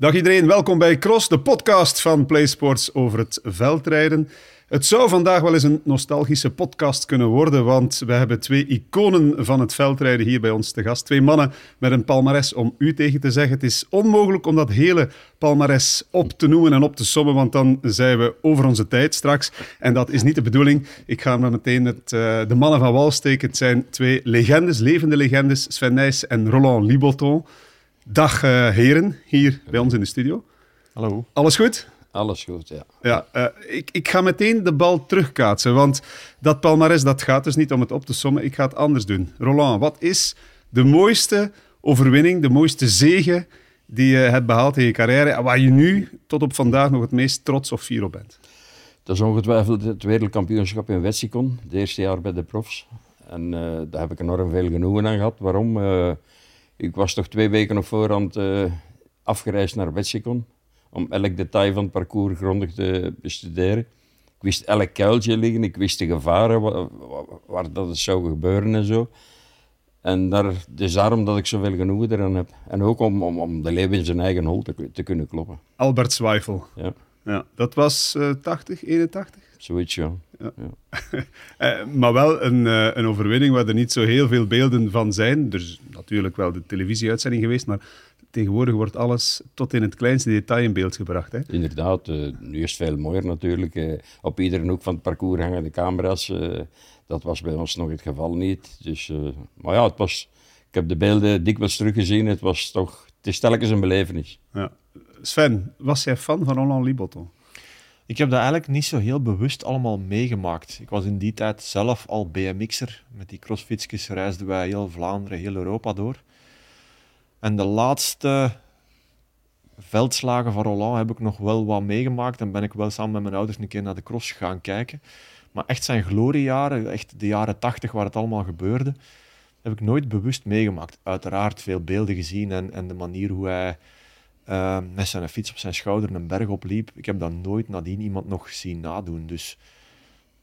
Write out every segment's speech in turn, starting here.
Dag iedereen, welkom bij Cross, de podcast van PlaySports over het veldrijden. Het zou vandaag wel eens een nostalgische podcast kunnen worden, want we hebben twee iconen van het veldrijden hier bij ons te gast. Twee mannen met een palmares om u tegen te zeggen. Het is onmogelijk om dat hele palmares op te noemen en op te sommen, want dan zijn we over onze tijd straks. En dat is niet de bedoeling. Ik ga maar meteen het, uh, de mannen van wal steken. Het zijn twee legendes, levende legendes, Sven Nijs en Roland Liboton. Dag uh, heren, hier bij ons in de studio. Hallo. Alles goed? Alles goed, ja. ja uh, ik, ik ga meteen de bal terugkaatsen, want dat palmares dat gaat dus niet om het op te sommen. Ik ga het anders doen. Roland, wat is de mooiste overwinning, de mooiste zege die je hebt behaald in je carrière en waar je nu tot op vandaag nog het meest trots of fier op bent? Dat is ongetwijfeld het wereldkampioenschap in Wetsikon, het eerste jaar bij de profs. En uh, daar heb ik enorm veel genoegen aan gehad. Waarom? Ik was toch twee weken op voorhand uh, afgereisd naar Wetsikon om elk detail van het parcours grondig te bestuderen. Ik wist elk kuiltje liggen, ik wist de gevaren, waar, waar dat het zou gebeuren en zo. En daar, dus daarom dat ik zoveel genoegen eraan heb. En ook om, om, om de leeuw in zijn eigen hol te, te kunnen kloppen. Albert Zweifel. Ja. ja dat was uh, 80, 81? Zoiets, ja. Ja. uh, maar wel een, uh, een overwinning waar er niet zo heel veel beelden van zijn. Er is natuurlijk wel de televisieuitzending geweest, maar tegenwoordig wordt alles tot in het kleinste detail in beeld gebracht. Hè? Inderdaad, uh, nu is het veel mooier natuurlijk. Op iedere hoek van het parcours hangen de camera's. Dat was bij ons nog het geval niet. Dus, maar ja, het was, ik heb de beelden dikwijls teruggezien. Het, was toch, het is telkens een belevenis. Ja. Sven, was jij fan van Roland Liboton? Ik heb dat eigenlijk niet zo heel bewust allemaal meegemaakt. Ik was in die tijd zelf al BMX'er. Met die crossfietsjes reisden wij heel Vlaanderen, heel Europa door. En de laatste veldslagen van Roland heb ik nog wel wat meegemaakt. En ben ik wel samen met mijn ouders een keer naar de cross gaan kijken. Maar echt zijn gloriejaren, echt de jaren tachtig waar het allemaal gebeurde, heb ik nooit bewust meegemaakt. Uiteraard veel beelden gezien en, en de manier hoe hij uh, met zijn fiets op zijn schouder een berg opliep. Ik heb dat nooit nadien iemand nog zien nadoen. Dus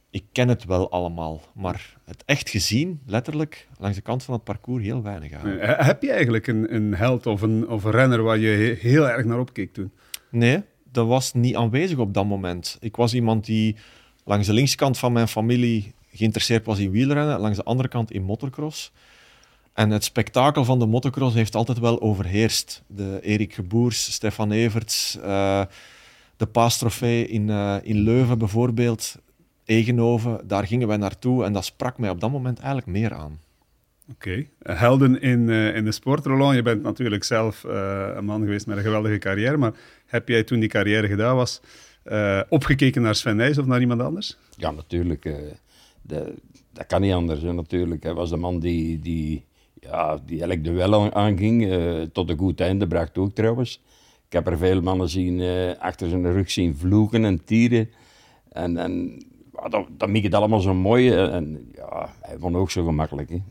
ik ken het wel allemaal, maar het echt gezien, letterlijk, langs de kant van het parcours, heel weinig aan. Heb je eigenlijk een, een held of een, of een renner waar je heel erg naar opkeek toen? Nee, dat was niet aanwezig op dat moment. Ik was iemand die langs de linkskant van mijn familie geïnteresseerd was in wielrennen, langs de andere kant in motocross. En het spektakel van de motocross heeft altijd wel overheerst. De Erik Geboers, Stefan Everts, uh, de Paastrofee in, uh, in Leuven bijvoorbeeld. Egenhoven, daar gingen wij naartoe en dat sprak mij op dat moment eigenlijk meer aan. Oké, okay. helden in, uh, in de sport, Roland. Je bent natuurlijk zelf uh, een man geweest met een geweldige carrière, maar heb jij toen die carrière gedaan was, uh, opgekeken naar Sven Nijs of naar iemand anders? Ja, natuurlijk. De, dat kan niet anders, hè, natuurlijk. Hij was de man die, die, ja, die elk duel aanging, tot een goed einde bracht ook trouwens. Ik heb er veel mannen zien, achter zijn rug zien vloeken en tieren. En, en ja, dat, dat maakt het allemaal zo mooi. En ja, hij vond ook zo gemakkelijk. Hè.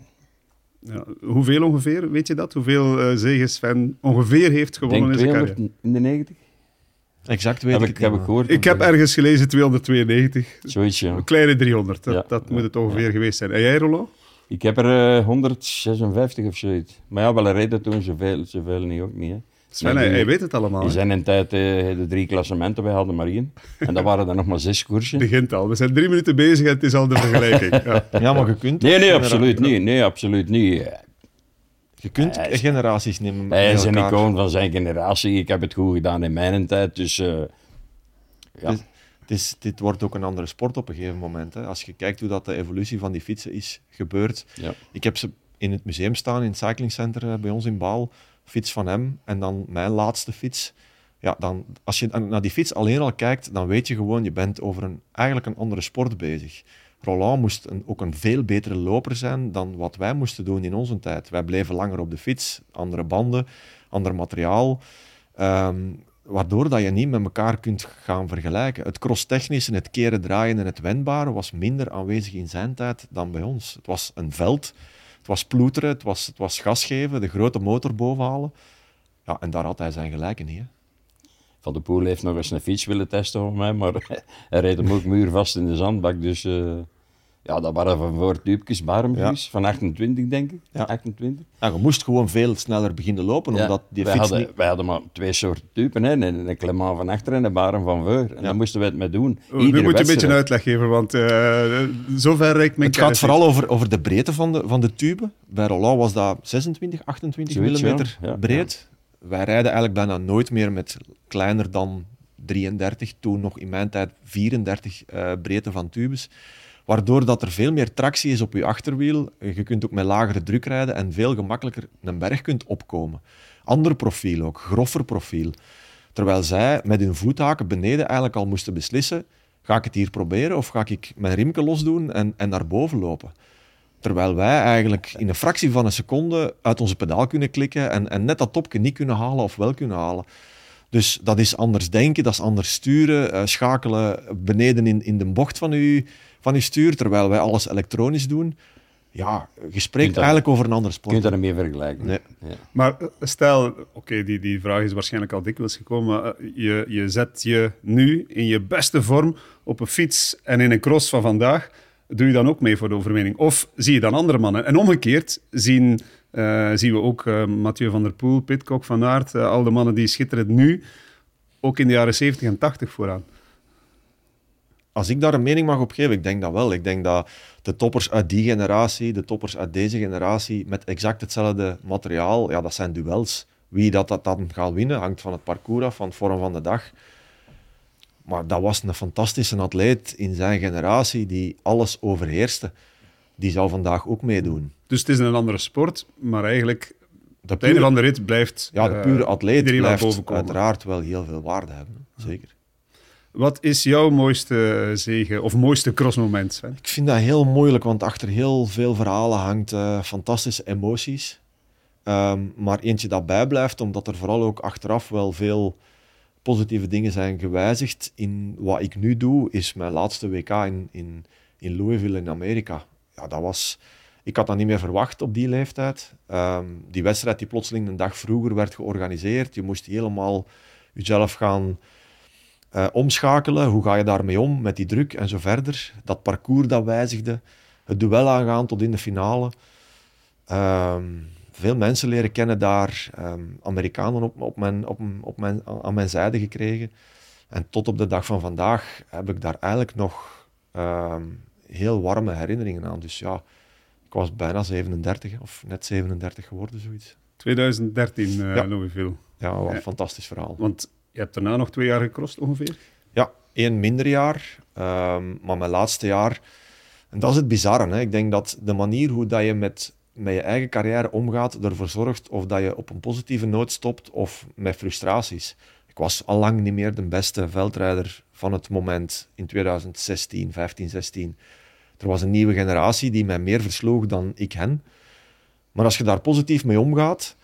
Ja, hoeveel ongeveer, weet je dat? Hoeveel uh, zegen Sven ongeveer heeft gewonnen Denk in zijn carrière? in de 90? Exact weet heb ik, ik, heb ik gehoord. Ik heb ergens gelezen 292. Zoiets, ja. Een kleine 300, dat, Ja, dat ja, moet het ongeveer ja. geweest zijn. En jij, Rollo? Ik heb er eh, 156 of zoiets. Maar ja, wel een reden toen, zoveel, zoveel niet ook niet. Hè. Sven, hij, die- hij weet het allemaal. In hè? zijn tijd eh, de drie klassementen, wij hadden maar één. En dat waren er nog maar zes koersen. begint al. We zijn drie minuten bezig en het is al de vergelijking. Ja. Ja, maar je kunt... Nee, nee, absoluut niet. Nee, absoluut niet. Je kunt is- generaties nemen Hij is een icoon van zijn generatie. Ik heb het goed gedaan in mijn tijd, dus... eh, ja. Dus het is, dit wordt ook een andere sport op een gegeven moment. Hè. Als je kijkt hoe dat de evolutie van die fietsen is gebeurd. Ja. Ik heb ze in het museum staan, in het cyclingcenter eh, bij ons in Baal. Fiets van hem en dan mijn laatste fiets. Ja, dan, als je naar die fiets alleen al kijkt, dan weet je gewoon, je bent over een, eigenlijk een andere sport bezig. Roland moest een, ook een veel betere loper zijn dan wat wij moesten doen in onze tijd. Wij bleven langer op de fiets, andere banden, ander materiaal. Ehm, waardoor dat je niet met elkaar kunt gaan vergelijken. Het crosstechnische, het keren, draaien en het wendbare was minder aanwezig in zijn tijd dan bij ons. Het was een veld, het was ploeteren, het was, het was gas geven, de grote motor bovenhalen. Ja, en daar had hij zijn gelijken niet. Hè. Van de Poel heeft nog eens een fiets willen testen voor mij, maar hij reed hem ook muurvast in de zandbak. Dus eh, Ja, dat waren van voor tubekes, baremvries, van 28 denk ik. Ja. 28. Ja, je moest gewoon veel sneller beginnen lopen, omdat die wij, fiets hadden, niet... wij hadden maar twee soorten typen, hè. Een, een Clement van achter en een barem van voor. En Ja. daar moesten we het mee doen. Oh, nu moet je een beetje een uitleg geven, want eh zover reikt mijn Het gaat vooral over, over de breedte van de, van de tube. Bij Roland was dat 26, 28 Zoiets, ja. mm Ja, breed. Wij rijden eigenlijk bijna nooit meer met kleiner dan 33, toen nog in mijn tijd 34 eh, breedte van tubes. Waardoor dat er veel meer tractie is op je achterwiel. Je kunt ook met lagere druk rijden en veel gemakkelijker een berg kunt opkomen. Ander profiel ook, groffer profiel. Terwijl zij met hun voethaken beneden eigenlijk al moesten beslissen: ga ik het hier proberen of ga ik mijn riemke losdoen en, en naar boven lopen? Terwijl wij eigenlijk in een fractie van een seconde uit onze pedaal kunnen klikken en, en net dat topje niet kunnen halen of wel kunnen halen. Dus dat is anders denken, dat is anders sturen, eh, schakelen beneden in, in de bocht van uw, van uw stuur, terwijl wij alles elektronisch doen. Ja, je spreekt dat- eigenlijk over een andere Je sport. kunt dat niet meer vergelijken. Nee. Ja. Maar eh, stel, oké, die, die vraag is waarschijnlijk al dikwijls gekomen, maar eh, je, je zet je nu in je beste vorm op een fiets en in een cross van vandaag, doe je dan ook mee voor de overwinning? Of zie je dan andere mannen? En omgekeerd zien, eh, zien we ook eh, Mathieu van der Poel, Pitcock, Van Aert, eh, al de mannen die schitteren nu, ook in de jaren 70 en 80 vooraan. Als ik daar een mening mag op geven, ik denk dat wel. Ik denk dat de toppers uit die generatie, de toppers uit deze generatie, met exact hetzelfde materiaal, ja, dat zijn duels. Wie dat, dat dan gaat winnen, hangt van het parcours af, van het vorm van de dag. Maar dat was een fantastische atleet in zijn generatie die alles overheerste. Die zou vandaag ook meedoen. Dus het is een andere sport, maar eigenlijk De op het einde pure, van de rit blijft ja, de eh, pure atleet iedereen wel blijft uiteraard wel heel veel waarde hebben. Zeker. Wat is jouw mooiste zegen of mooiste crossmoment? Ik vind dat heel moeilijk, want achter heel veel verhalen hangt eh, fantastische emoties. Ehm, maar eentje dat bijblijft, omdat er vooral ook achteraf wel veel positieve dingen zijn gewijzigd in wat ik nu doe, is mijn laatste WK in, in, in Louisville in Amerika. Ja, dat was... Ik had dat niet meer verwacht op die leeftijd. Ehm, die wedstrijd die plotseling een dag vroeger werd georganiseerd. Je moest helemaal jezelf gaan eh, omschakelen. Hoe ga je daarmee om met die druk en zo verder. Dat parcours dat wijzigde. Het duel aangaan tot in de finale. Ehm, veel mensen leren kennen daar. ehm, Amerikanen op, op mijn, op, op mijn, aan mijn zijde gekregen. En tot op de dag van vandaag heb ik daar eigenlijk nog ehm, heel warme herinneringen aan. Dus ja, ik was bijna 37 hè, of net 37 geworden, zoiets. 2013 eh Ja. Louisville. Ja, wat een Ja. fantastisch verhaal. Want je hebt daarna nog twee jaar gecrossed ongeveer. Ja, één minder jaar, ehm, maar mijn laatste jaar. En dat is het bizarre. Hè? Ik denk dat de manier hoe dat je met, met je eigen carrière omgaat, ervoor zorgt of dat je op een positieve noot stopt of met frustraties. Ik was al lang niet meer de beste veldrijder van het moment in 2016, 15, 16. Er was een nieuwe generatie die mij meer versloeg dan ik hen. Maar als je daar positief mee omgaat,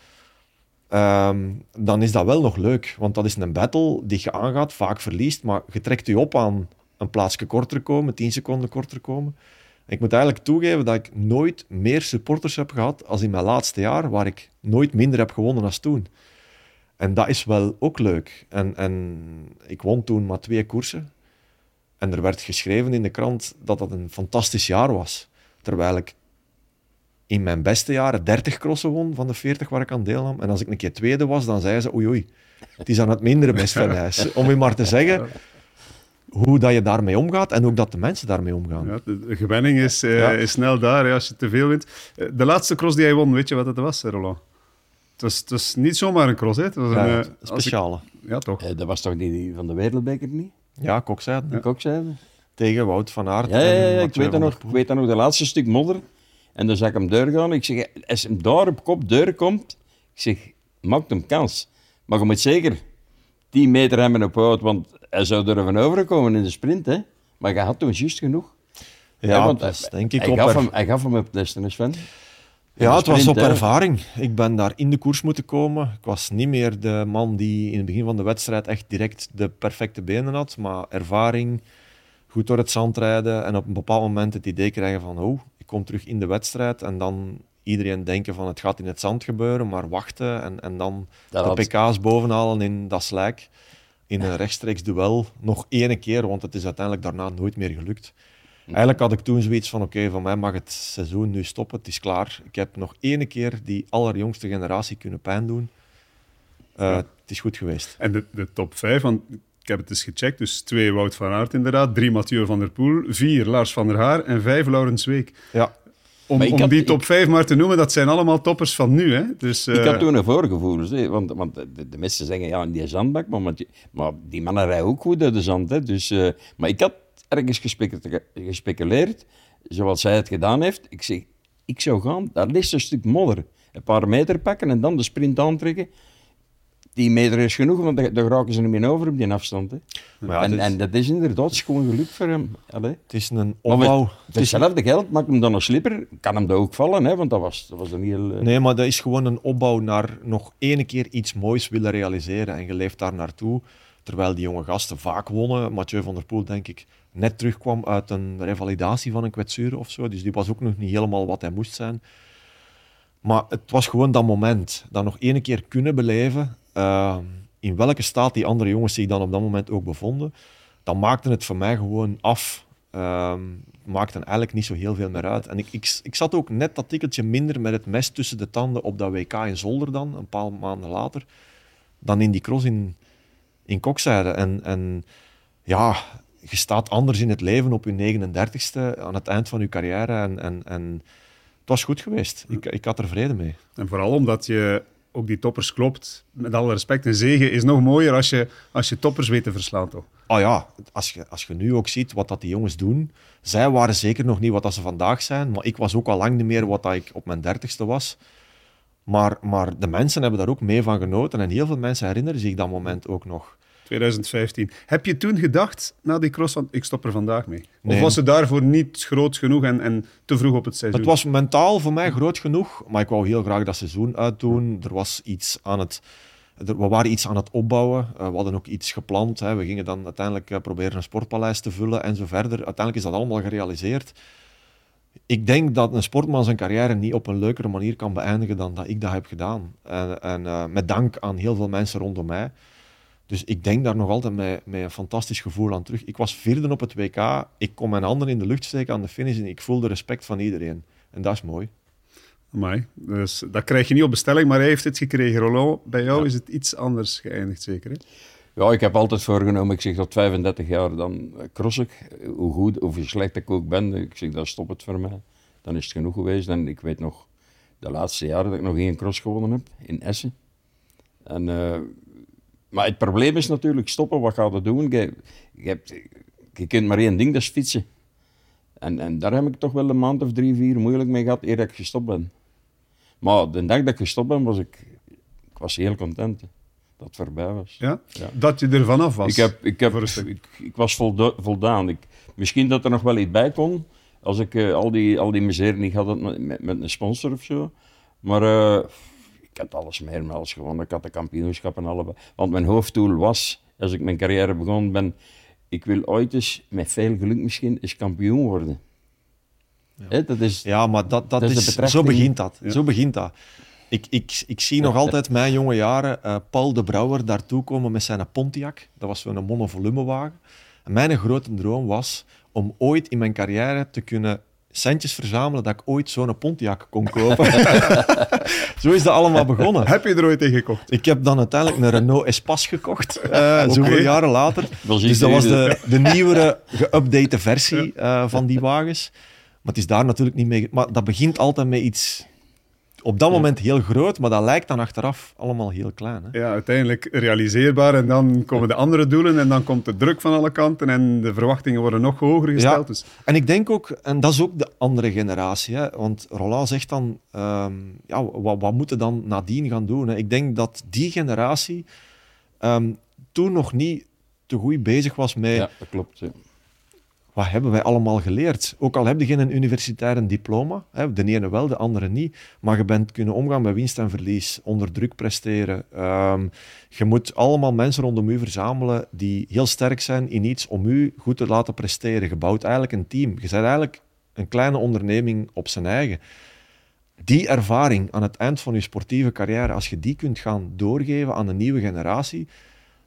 Ehm, dan is dat wel nog leuk. Want dat is een battle die je aangaat, vaak verliest, maar je trekt je op aan een plaatsje korter komen, 10 seconden korter komen. En ik moet eigenlijk toegeven dat ik nooit meer supporters heb gehad als in mijn laatste jaar, waar ik nooit minder heb gewonnen dan toen. En dat is wel ook leuk. En, en ik won toen maar twee koersen. En er werd geschreven in de krant dat dat een fantastisch jaar was. Terwijl ik in mijn beste jaren 30 crossen won van de 40 waar ik aan deelnam. En als ik een keer tweede was, dan zeiden ze oei oei, het is aan het mindere best van huis. Om je maar te zeggen hoe dat je daarmee omgaat en ook dat de mensen daarmee omgaan. Ja, de, gewenning is, eh, Ja. is snel daar hè, als je te veel wint. Eh, De laatste cross die hij won, weet je wat het was, Roland? Het was, het was niet zomaar een cross, hè? Het was Ja, een, het eh, ik- speciale. ja, toch. Eh, dat was toch die, die van de Wereldbeker niet? Ja, kokzijde. Kokzijde? Tegen Wout van Aert. Ja, ja, ja, en ja, ik, weet dat nog, ik weet dat nog, de laatste stuk modder. En dan zag ik hem deur gaan. Ik zeg, als hem daar op kop deur komt, ik zeg, maakt hem kans. Maar je moet zeker 10 meter hebben op hout, want hij zou durven overkomen in de sprint. Hè? Maar je had toen juist genoeg. Ja, want dat hij- denk ik hij op gaf, er- hem, hij gaf hem op de Sven. Ja, het was op ervaring. Ik ben daar in de koers moeten komen. Ik was niet meer de man die in het begin van de wedstrijd echt direct de perfecte benen had, maar ervaring, goed door het zand rijden en op een bepaald moment het idee krijgen van oh, kom terug in de wedstrijd en dan iedereen denken van het gaat in het zand gebeuren, maar wachten en, en dan Dat de pk's bovenhalen in dat slijk. In een rechtstreeks duel nog één keer, want het is uiteindelijk daarna nooit meer gelukt. Eigenlijk had ik toen zoiets van, oké, van mij mag het seizoen nu stoppen, het is klaar. Ik heb nog ene keer die allerjongste generatie kunnen pijn doen. Uh, Het is goed geweest. En de, de top 5, want ik heb het eens gecheckt, dus twee Wout van Aert inderdaad, drie Mathieu van der Poel, vier Lars van der Haar en vijf Laurens Week. Ja. Om, om had- die top ik- 5 maar te noemen, dat zijn allemaal toppers van nu. Hè? Dus, Ik eh, had toen een voorgevoel, hè, want, want de, de mensen zeggen ja, in die zandbak, maar, maar, die, maar die mannen rijden ook goed uit de zand. Hè, dus, eh, maar ik had ergens gespecu- gespeculeerd, zoals zij het gedaan heeft. Ik zeg, ik zou gaan, daar ligt een stuk modder. Een paar meter pakken en dan de sprint aantrekken. Die meter is genoeg, want daar daar raken ze niet meer over op die afstand. Hè. Ja, en, en dat is inderdaad gewoon geluk voor hem. Allee. Het is een opbouw. Het is hetzelfde geld maakt hem dan een slipper, kan hem dat ook vallen, hè, want dat was, dat was een heel... eh, Nee, maar dat is gewoon een opbouw naar nog ene keer iets moois willen realiseren. En je leeft daar naartoe. Terwijl die jonge gasten vaak wonnen. Mathieu van der Poel, denk ik, net terugkwam uit een revalidatie van een kwetsuur of zo. Dus die was ook nog niet helemaal wat hij moest zijn. Maar het was gewoon dat moment. Dat nog ene keer kunnen beleven. Eh, in welke staat die andere jongens zich dan op dat moment ook bevonden. Dat maakte het voor mij gewoon af. Ehm maakte eigenlijk niet zo heel veel meer uit. En ik, ik, ik zat ook net dat tikkeltje minder met het mes tussen de tanden op dat WK in Zolder dan, een paar maanden later, dan in die cross in, in Kokzijde. En, en ja, je staat anders in het leven op je 39ste, aan het eind van je carrière. En, en, en het was goed geweest. Ik, ik had er vrede mee. En vooral omdat je ook die toppers klopt. Met alle respect, een zege is nog mooier als je, als je toppers weet te verslaan, toch? Oh ja, als je, als je nu ook ziet wat dat die jongens doen. Zij waren zeker nog niet wat dat ze vandaag zijn, maar ik was ook al lang niet meer wat dat ik op mijn dertigste was. Maar, maar de mensen hebben daar ook mee van genoten en heel veel mensen herinneren zich dat moment ook nog. 2015. Heb je toen gedacht, na die cross, van ik stop er vandaag mee? Of was het daarvoor niet groot genoeg en, en te vroeg op het seizoen? Het was mentaal voor mij groot genoeg, maar ik wou heel graag dat seizoen uitdoen. Er was iets aan het... We waren iets aan het opbouwen. Eh, we hadden ook iets gepland. Hè. We gingen dan uiteindelijk eh, proberen een sportpaleis te vullen en zo verder. Uiteindelijk is dat allemaal gerealiseerd. Ik denk dat een sportman zijn carrière niet op een leukere manier kan beëindigen dan dat ik dat heb gedaan. En, en eh, met dank aan heel veel mensen rondom mij. Dus ik denk daar nog altijd met, met een fantastisch gevoel aan terug. Ik was vierde op het WK. Ik kon mijn handen in de lucht steken aan de finish en ik voelde respect van iedereen. En dat is mooi. Amai. Dus dat krijg je niet op bestelling, maar hij heeft het gekregen. Roland, bij jou is het iets anders geëindigd, zeker? Hè? Ja, ik heb altijd voorgenomen, ik zeg tot 35 jaar, dan cross ik. Hoe goed, hoe slecht ik ook ben, ik zeg, dan stop het voor mij. Dan is het genoeg geweest. En ik weet nog, de laatste jaren dat ik nog één cross gewonnen heb, in Essen. En, eh, maar het probleem is natuurlijk, stoppen, wat gaat het doen? Je, je, hebt, je kunt maar één ding, dat is fietsen. En, en daar heb ik toch wel een maand of drie, vier moeilijk mee gehad, eer dat ik gestopt ben. Maar de dag dat ik gestopt ben, was ik, ik was heel content. hè, Dat het voorbij was. Ja? Ja. Dat je er vanaf was. Ik, heb, ik, heb, ik, ik was voldo- voldaan. Ik, misschien dat er nog wel iets bij kon, als ik eh, al, die, al die misère niet had met, met, met een sponsor of zo. Maar eh, ik had alles meermaals gewonnen. Ik had de kampioenschappen allebei. Want mijn hoofddoel was, als ik mijn carrière begon ben, ik wil ooit eens, met veel geluk misschien, eens kampioen worden. Hè, dat is, Ja, maar dat, dat, Dat is zo begint dat. Ja. Zo begint dat. Ik, ik, ik zie nog altijd mijn jonge jaren eh, Paul de Brouwer daartoe komen met zijn Pontiac. Dat was zo'n monovolumewagen. En mijn grote droom was om ooit in mijn carrière te kunnen centjes verzamelen dat ik ooit zo'n Pontiac kon kopen. zo is dat allemaal begonnen. Heb je er ooit in gekocht? Ik heb dan uiteindelijk een Renault Espace gekocht, eh, zoveel Oké. jaren later. Dus dat was de, de nieuwere, geüpdate versie eh, van die wagens. Maar het is daar natuurlijk niet mee... Maar dat begint altijd met iets... Op dat moment heel groot, maar dat lijkt dan achteraf allemaal heel klein. Hè? Ja, uiteindelijk realiseerbaar en dan komen de andere doelen en dan komt de druk van alle kanten en de verwachtingen worden nog hoger gesteld. Ja. Dus En ik denk ook, en dat is ook de andere generatie, hè, want Roland zegt dan, ehm, ja, wat, wat moeten dan nadien gaan doen? Hè? Ik denk dat die generatie ehm, toen nog niet te goed bezig was met ja, dat klopt. ja. Wat hebben wij allemaal geleerd? Ook al heb je geen universitair diploma, hè, de ene wel, de andere niet, maar je bent kunnen omgaan met winst en verlies, onder druk presteren. Ehm, je moet allemaal mensen rondom u verzamelen die heel sterk zijn in iets om u goed te laten presteren. Je bouwt eigenlijk een team. Je bent eigenlijk een kleine onderneming op zijn eigen. Die ervaring aan het eind van je sportieve carrière, als je die kunt gaan doorgeven aan een nieuwe generatie,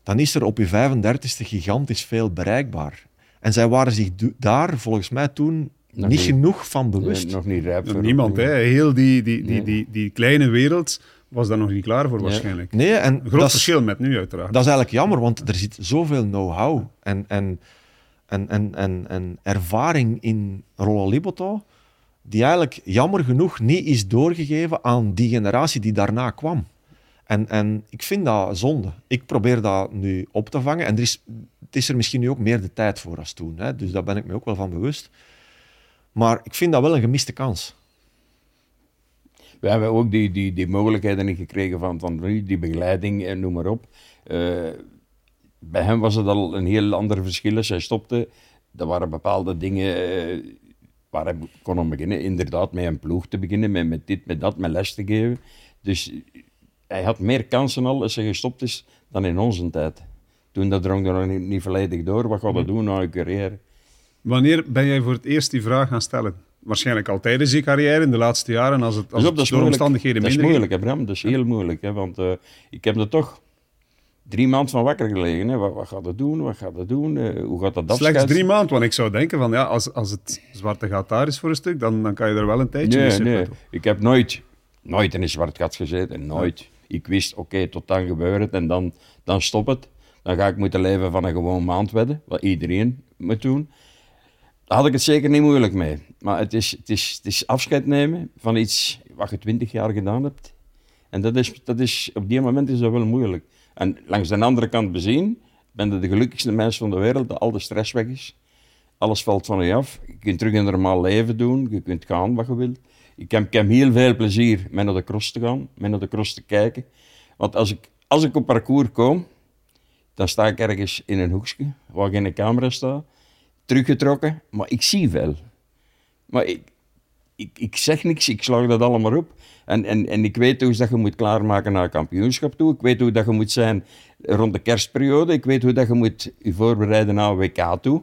dan is er op je 35ste gigantisch veel bereikbaar. En zij waren zich daar volgens mij toen Nog niet genoeg van bewust. Nee, nog niet rijp voor. Niemand, hè. Heel die, die, die, Nee. die, die kleine wereld was daar nog niet klaar voor, waarschijnlijk. Nee, en Een groot verschil met nu, uiteraard. Dat is eigenlijk jammer, want er zit zoveel know-how en, en, en, en, en, en ervaring in Rollo Liboto, die eigenlijk jammer genoeg niet is doorgegeven aan die generatie die daarna kwam. En, en ik vind dat zonde. Ik probeer dat nu op te vangen. En er is, het is er misschien nu ook meer de tijd voor als toen. Hè? Dus daar ben ik me ook wel van bewust. Maar ik vind dat wel een gemiste kans. We hebben ook die, die, die mogelijkheden niet gekregen van, van die begeleiding en noem maar op. Eh, bij hem was het al een heel ander verschil. Als hij stopte, er waren bepaalde dingen eh, waar hij kon aan beginnen. Inderdaad, met een ploeg te beginnen, met, met dit, met dat, met les te geven. Dus hij had meer kansen al als hij gestopt is dan in onze tijd. Toen dat drong er nog niet, niet volledig door. Wat gaat dat doen na je carrière? Wanneer ben jij voor het eerst die vraag gaan stellen? Waarschijnlijk al tijdens je carrière, in de laatste jaren, als het, als Pas op, het dat is door moeilijk. omstandigheden Dat is minder moeilijk, hè, Bram. Dat is heel moeilijk. Hè, want eh, ik heb er toch drie maanden van wakker gelegen. Hè. Wat, wat gaat dat doen? Wat gaat dat doen? Eh, hoe gaat dat ging. Slechts drie maanden, want ik zou denken van ja, als, als het zwarte gat daar is voor een stuk, dan, dan kan je er wel een tijdje Nee, zitten. nee. Ik heb nooit, nooit in een zwart gat gezeten. Nooit. Ik wist, oké, tot dan gebeurt het en dan, dan stopt het. Dan ga ik moeten leven van een gewoon maandwedden, wat iedereen moet doen. Daar had ik het zeker niet moeilijk mee. Maar het is, het is, het is afscheid nemen van iets wat je twintig jaar gedaan hebt. En dat is, dat is, op die moment is dat wel moeilijk. En langs de andere kant bezien, ben je de gelukkigste mens van de wereld, dat al de stress weg is. Alles valt van je af. Je kunt terug een normaal leven doen. Je kunt gaan wat je wilt. Ik heb, ik heel veel plezier met naar de cross te gaan, met naar de cross te kijken. Want als ik, als ik op parcours kom, dan sta ik ergens in een hoekje waar geen camera staat, teruggetrokken, maar ik zie veel. Maar ik, ik, ik zeg niks, ik slag dat allemaal op. En, en, en ik weet hoe dat je moet klaarmaken naar kampioenschap toe. Ik weet hoe dat je moet zijn rond de kerstperiode. Ik weet hoe dat je moet je voorbereiden naar WK toe.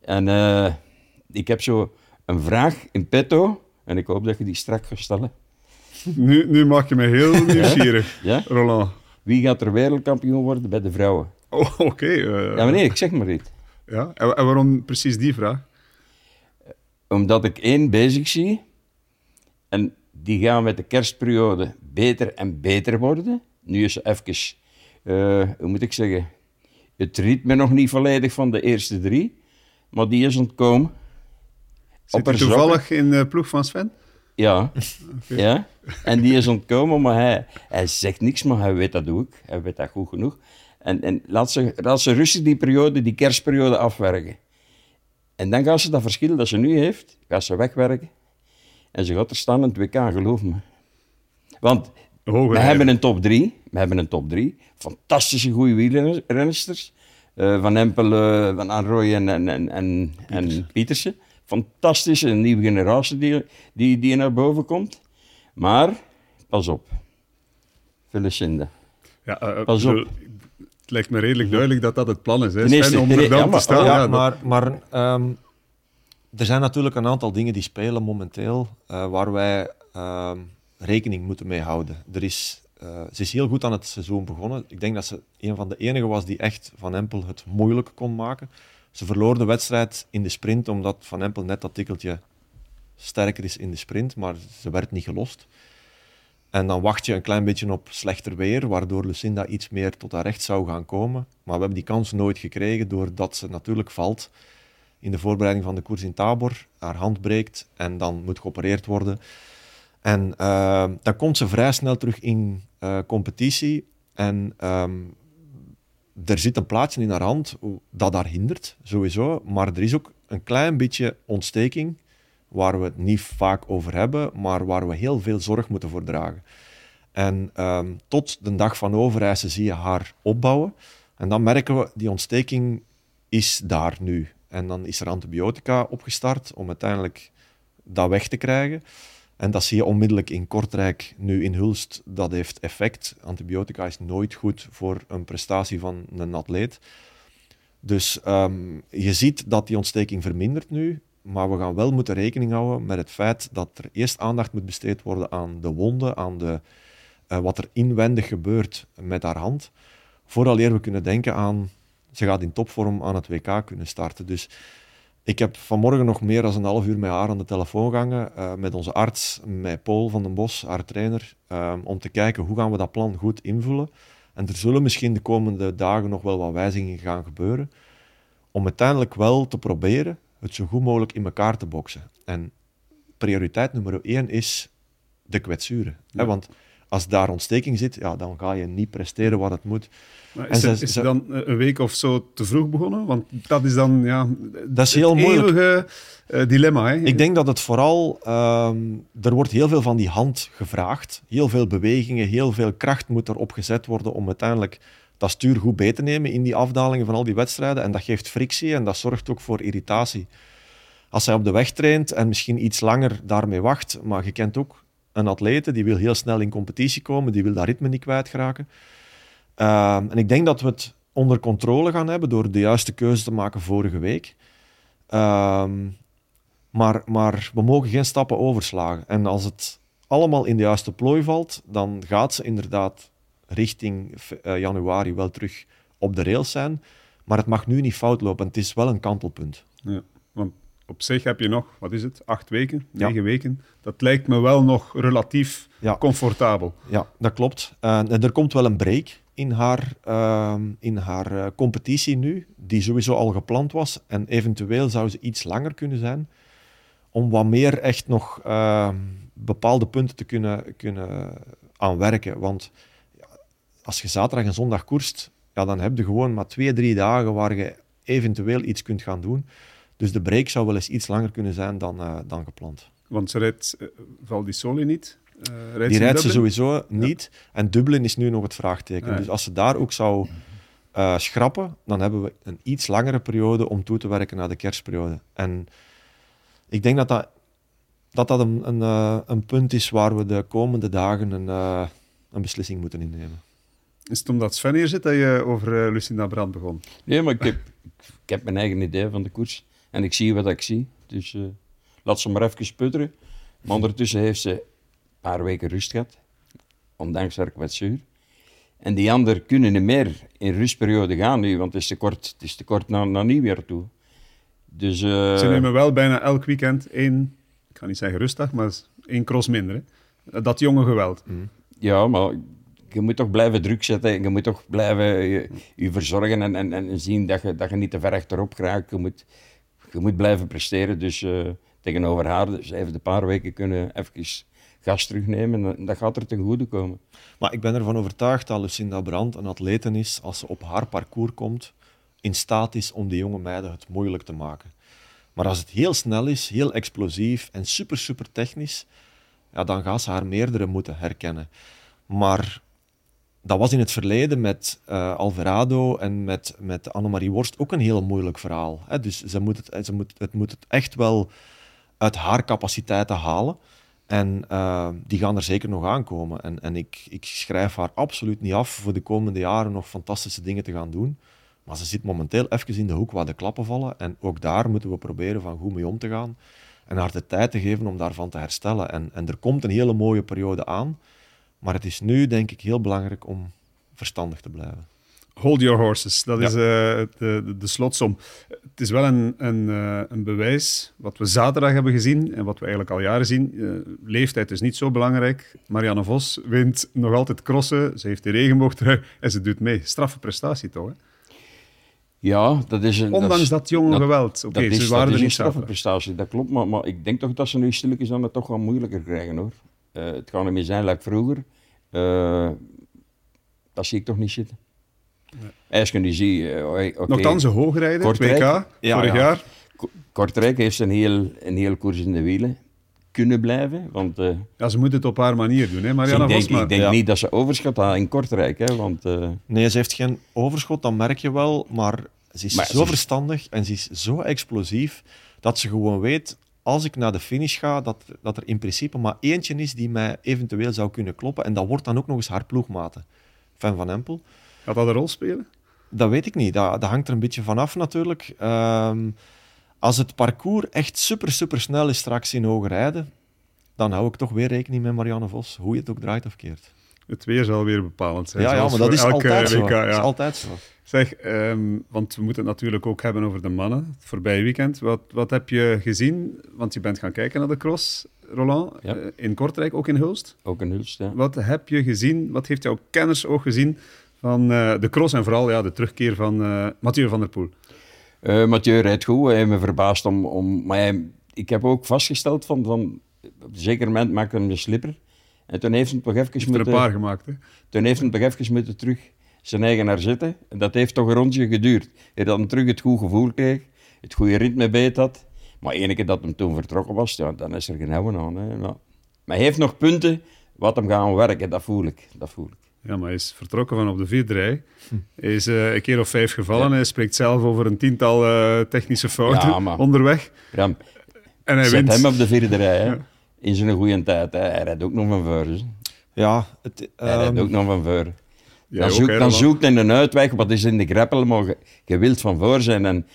En eh, ik heb zo een vraag in petto. En ik hoop dat je die strak gaat stellen. Nu, nu maak je me heel nieuwsgierig, Ja? Roland. Wie gaat er wereldkampioen worden bij de vrouwen? Oh, oké. eh, Ja, nee, ik zeg maar niet. ja. En, en waarom precies die vraag? Omdat ik één bezig zie. En die gaan met de kerstperiode beter en beter worden. Nu is ze even, eh, hoe moet ik zeggen, het ritme nog niet volledig van de eerste drie. Maar die is ontkomen. Zit hij toevallig in de ploeg van Sven? Ja. ja. En die is ontkomen, maar hij, hij zegt niks, maar hij weet dat ook. Hij weet dat goed genoeg. En, en laat, ze, laat ze rustig die periode, die kerstperiode afwerken. En dan gaat ze dat verschil dat ze nu heeft, gaat ze wegwerken. En ze gaat er staan in het WK, geloof me. Want Hoge we hebben een top 3. We hebben een top 3. Fantastische goede wielrenners. Eh, van Empel, eh, Van Anrooy en, en, en, en, en Pietersen. Fantastische een nieuwe generatie die, die, die naar boven komt. Maar, pas op. Felicinde. Ja, eh, eh, Pas op. Het lijkt me redelijk duidelijk dat dat het plan is. Hè? Ten eerste- Sven, om er dan ja, te staan. ja, maar, maar ehm, er zijn natuurlijk een aantal dingen die spelen momenteel eh, waar wij ehm, rekening moeten mee houden. Er is, eh, ze is heel goed aan het seizoen begonnen. Ik denk dat ze een van de enigen was die echt Van Empel het moeilijk kon maken. Ze verloor de wedstrijd in de sprint omdat Van Empel net dat tikkeltje sterker is in de sprint, maar ze werd niet gelost. En dan wacht je een klein beetje op slechter weer, waardoor Lucinda iets meer tot haar recht zou gaan komen. Maar we hebben die kans nooit gekregen, doordat ze natuurlijk valt in de voorbereiding van de koers in Tabor. Haar hand breekt en dan moet geopereerd worden. En eh, dan komt ze vrij snel terug in eh, competitie. En ehm, er zit een plaatje in haar hand dat haar hindert, sowieso. Maar er is ook een klein beetje ontsteking, waar we het niet vaak over hebben, maar waar we heel veel zorg moeten voor dragen. En ehm, tot de dag van overreizen zie je haar opbouwen. En dan merken we, die ontsteking is daar nu. En dan is er antibiotica opgestart om uiteindelijk dat weg te krijgen. En dat zie je onmiddellijk in Kortrijk, nu in Hulst. Dat heeft effect. Antibiotica is nooit goed voor een prestatie van een atleet. Dus ehm, je ziet dat die ontsteking vermindert nu. Maar we gaan wel moeten rekening houden met het feit dat er eerst aandacht moet besteed worden aan de wonden, aan de, eh, wat er inwendig gebeurt met haar hand. Vooraleer we kunnen denken aan ze gaat in topvorm aan het WK kunnen starten. Dus ik heb vanmorgen nog meer dan een half uur met haar aan de telefoon gehangen, uh, met onze arts, met Paul van den Bos, haar trainer, um, om te kijken hoe gaan we dat plan goed invullen. En er zullen misschien de komende dagen nog wel wat wijzigingen gaan gebeuren, om uiteindelijk wel te proberen het zo goed mogelijk in elkaar te boksen. En prioriteit nummer één is de kwetsuren. Hè? Want als daar ontsteking zit, ja, dan ga je niet presteren wat het moet. Maar is, het, is het dan een week of zo te vroeg begonnen? Want dat is dan ja, dat is heel moeilijk. eeuwige uh, dilemma. Hè? Ik denk dat het vooral... Uh, er wordt heel veel van die hand gevraagd. Heel veel bewegingen, heel veel kracht moet erop gezet worden om uiteindelijk dat stuur goed bij te nemen in die afdalingen van al die wedstrijden. En dat geeft frictie en dat zorgt ook voor irritatie. Als hij op de weg traint en misschien iets langer daarmee wacht, maar je kent ook een atlete die wil heel snel in competitie komen, die wil dat ritme niet kwijtraken. Uh, en ik denk dat we het onder controle gaan hebben door de juiste keuze te maken vorige week. Uh, maar, maar we mogen geen stappen overslagen. En als het allemaal in de juiste plooi valt, dan gaat ze inderdaad richting uh, januari wel terug op de rails zijn. Maar het mag nu niet fout lopen. Het is wel een kantelpunt. Ja, want op zich heb je nog, wat is het, acht weken, negen weken. Dat lijkt me wel nog relatief comfortabel. Ja, dat klopt. Uh, er komt wel een break in haar, uh, in haar uh, competitie nu, die sowieso al gepland was. En eventueel zou ze iets langer kunnen zijn, om wat meer echt nog ehm, bepaalde punten te kunnen, kunnen aanwerken. Want als je zaterdag en zondag koerst, ja, dan heb je gewoon maar twee, drie dagen waar je eventueel iets kunt gaan doen. Dus de break zou wel eens iets langer kunnen zijn dan, uh, dan gepland. Want ze rijdt uh, Valdisoli niet? Uh, rijdt Die rijdt ze sowieso niet. En Dublin is nu nog het vraagteken. Ah, dus als ze daar ook zou schrappen, dan hebben we een iets langere periode om toe te werken naar de kerstperiode. En ik denk dat dat, dat, dat een, een, een punt is waar we de komende dagen een, een beslissing moeten innemen. Is het omdat Sven hier zit dat je over Lucinda Brand begon? Nee, maar ik heb, ik heb mijn eigen idee van de koers. En ik zie wat ik zie. Dus uh, laat ze maar even putteren. Maar ondertussen heeft ze een paar weken rust gehad. Ondanks haar kwetsuur. En die anderen kunnen niet meer in rustperiode gaan nu, want het is te kort, het is te kort naar, naar nieuwjaar toe. Dus, uh... Ze nemen wel bijna elk weekend één, ik ga niet zeggen rustdag, maar één cross minder. Hè? Dat jonge geweld. Mm. Ja, maar je moet toch blijven druk zetten. Je moet toch blijven je, je verzorgen en, en, en zien dat je, dat je niet te ver achterop geraakt. Je moet, je moet blijven presteren. Dus uh, tegenover haar, dus even een paar weken kunnen even gas terugnemen. En dat gaat er ten goede komen. Maar ik ben ervan overtuigd dat Lucinda Brandt een atlete is, als ze op haar parcours komt, in staat is om die jonge meiden het moeilijk te maken. Maar als het heel snel is, heel explosief en super, super technisch, ja, dan gaan ze haar meerdere moeten herkennen. Maar dat was in het verleden met uh, Alvarado en met, met Annemarie Worst ook een heel moeilijk verhaal. Hè? Dus ze moet het, ze moet, het moet het echt wel uit haar capaciteiten halen. En uh, die gaan er zeker nog aankomen. En, en ik, ik schrijf haar absoluut niet af voor de komende jaren nog fantastische dingen te gaan doen. Maar ze zit momenteel even in de hoek waar de klappen vallen. En ook daar moeten we proberen van goed mee om te gaan. En haar de tijd te geven om daarvan te herstellen. En, en er komt een hele mooie periode aan. Maar het is nu, denk ik, heel belangrijk om verstandig te blijven. Hold your horses, dat is uh, de, de, de, slotsom. Het is wel een, een, uh, een, bewijs, wat we zaterdag hebben gezien en wat we eigenlijk al jaren zien. Uh, leeftijd is niet zo belangrijk. Marianne Vos wint nog altijd crossen, ze heeft de regenboogtrui en ze doet mee. Straffe prestatie toch, hè? Ja, dat is een... Ondanks dat, jonge geweld. Oké, okay, ze waren dat er niet straffe prestatie, dat klopt. Maar, maar ik denk toch dat ze nu stilletjes aan het toch wel moeilijker krijgen, hoor. het gaat niet meer zijn, like vroeger. Uh, dat zie ik toch niet zitten. Nee. Als je nu ziet... Uh, okay. Nogthans, een hoogrijder, Kortrijk, WK, ja, vorig ja. jaar. Kortrijk heeft een heel, een heel koers in de wielen kunnen blijven. Want, uh, ja, ze moeten het op haar manier doen, hè, Marianne ik denk, ik denk ja. niet dat ze overschot had in Kortrijk. Hè, want, uh... Nee, ze heeft geen overschot, dat merk je wel. Maar ze is maar zo ze verstandig en ze is zo explosief dat ze gewoon weet als ik naar de finish ga, dat, dat er in principe maar eentje is die mij eventueel zou kunnen kloppen. En dat wordt dan ook nog eens haar ploegmate, Van Van Empel. Gaat dat een rol spelen? Dat weet ik niet. Dat, dat hangt er een beetje vanaf natuurlijk. Um, als het parcours echt super, super snel is straks in hoge rijden, dan hou ik toch weer rekening met Marianne Vos, hoe je het ook draait of keert. Het weer zal weer bepalend zijn. Ja, ja maar dat is elke altijd zo. WK, Dat is altijd zo. Zeg, ehm, want we moeten het natuurlijk ook hebben over de mannen. Het voorbije weekend. Wat, wat heb je gezien? Want je bent gaan kijken naar de cross, Roland. Ja. eh, in Kortrijk, ook in Hulst. Ook een hulst, ja. Wat heb je gezien? Wat heeft jouw kennisoog gezien van eh, de cross en vooral ja, de terugkeer van eh Mathieu van der Poel? Mathieu rijdt goed. Hij heeft me verbaasd om... om maar hij- ik heb ook vastgesteld van... van op een zeker moment maakte hem de slipper. En toen heeft hij toch even Heeft er een moeten... paar gemaakt. Hè? Toen heeft hij toch even moeten terug zijn eigen naar zitten. En dat heeft toch een rondje geduurd. Hij dan terug het goede gevoel kreeg, het goede ritme beet had. Maar enige keer dat hem toen vertrokken was, ja, dan is er geen houden aan. Hè. Maar hij heeft nog punten wat hem gaan werken, dat voel ik. Dat voel ik. Ja, maar hij is vertrokken van op de vierde rij. Hm. Hij is eh, een keer of vijf gevallen. Hij spreekt zelf over een tiental eh, technische fouten Ja, maar- onderweg. Ram, En hij zet wint. hem op de vierde rij, hè. Ja. in zijn goede tijd. Hè. Hij rijdt ook nog van voor. Ja, het, Hij rijdt ehm, ook nog van voor. Ja, dan dan zoekt hij een uitweg, wat is in de greppel, maar je, je wilt van voor zijn. En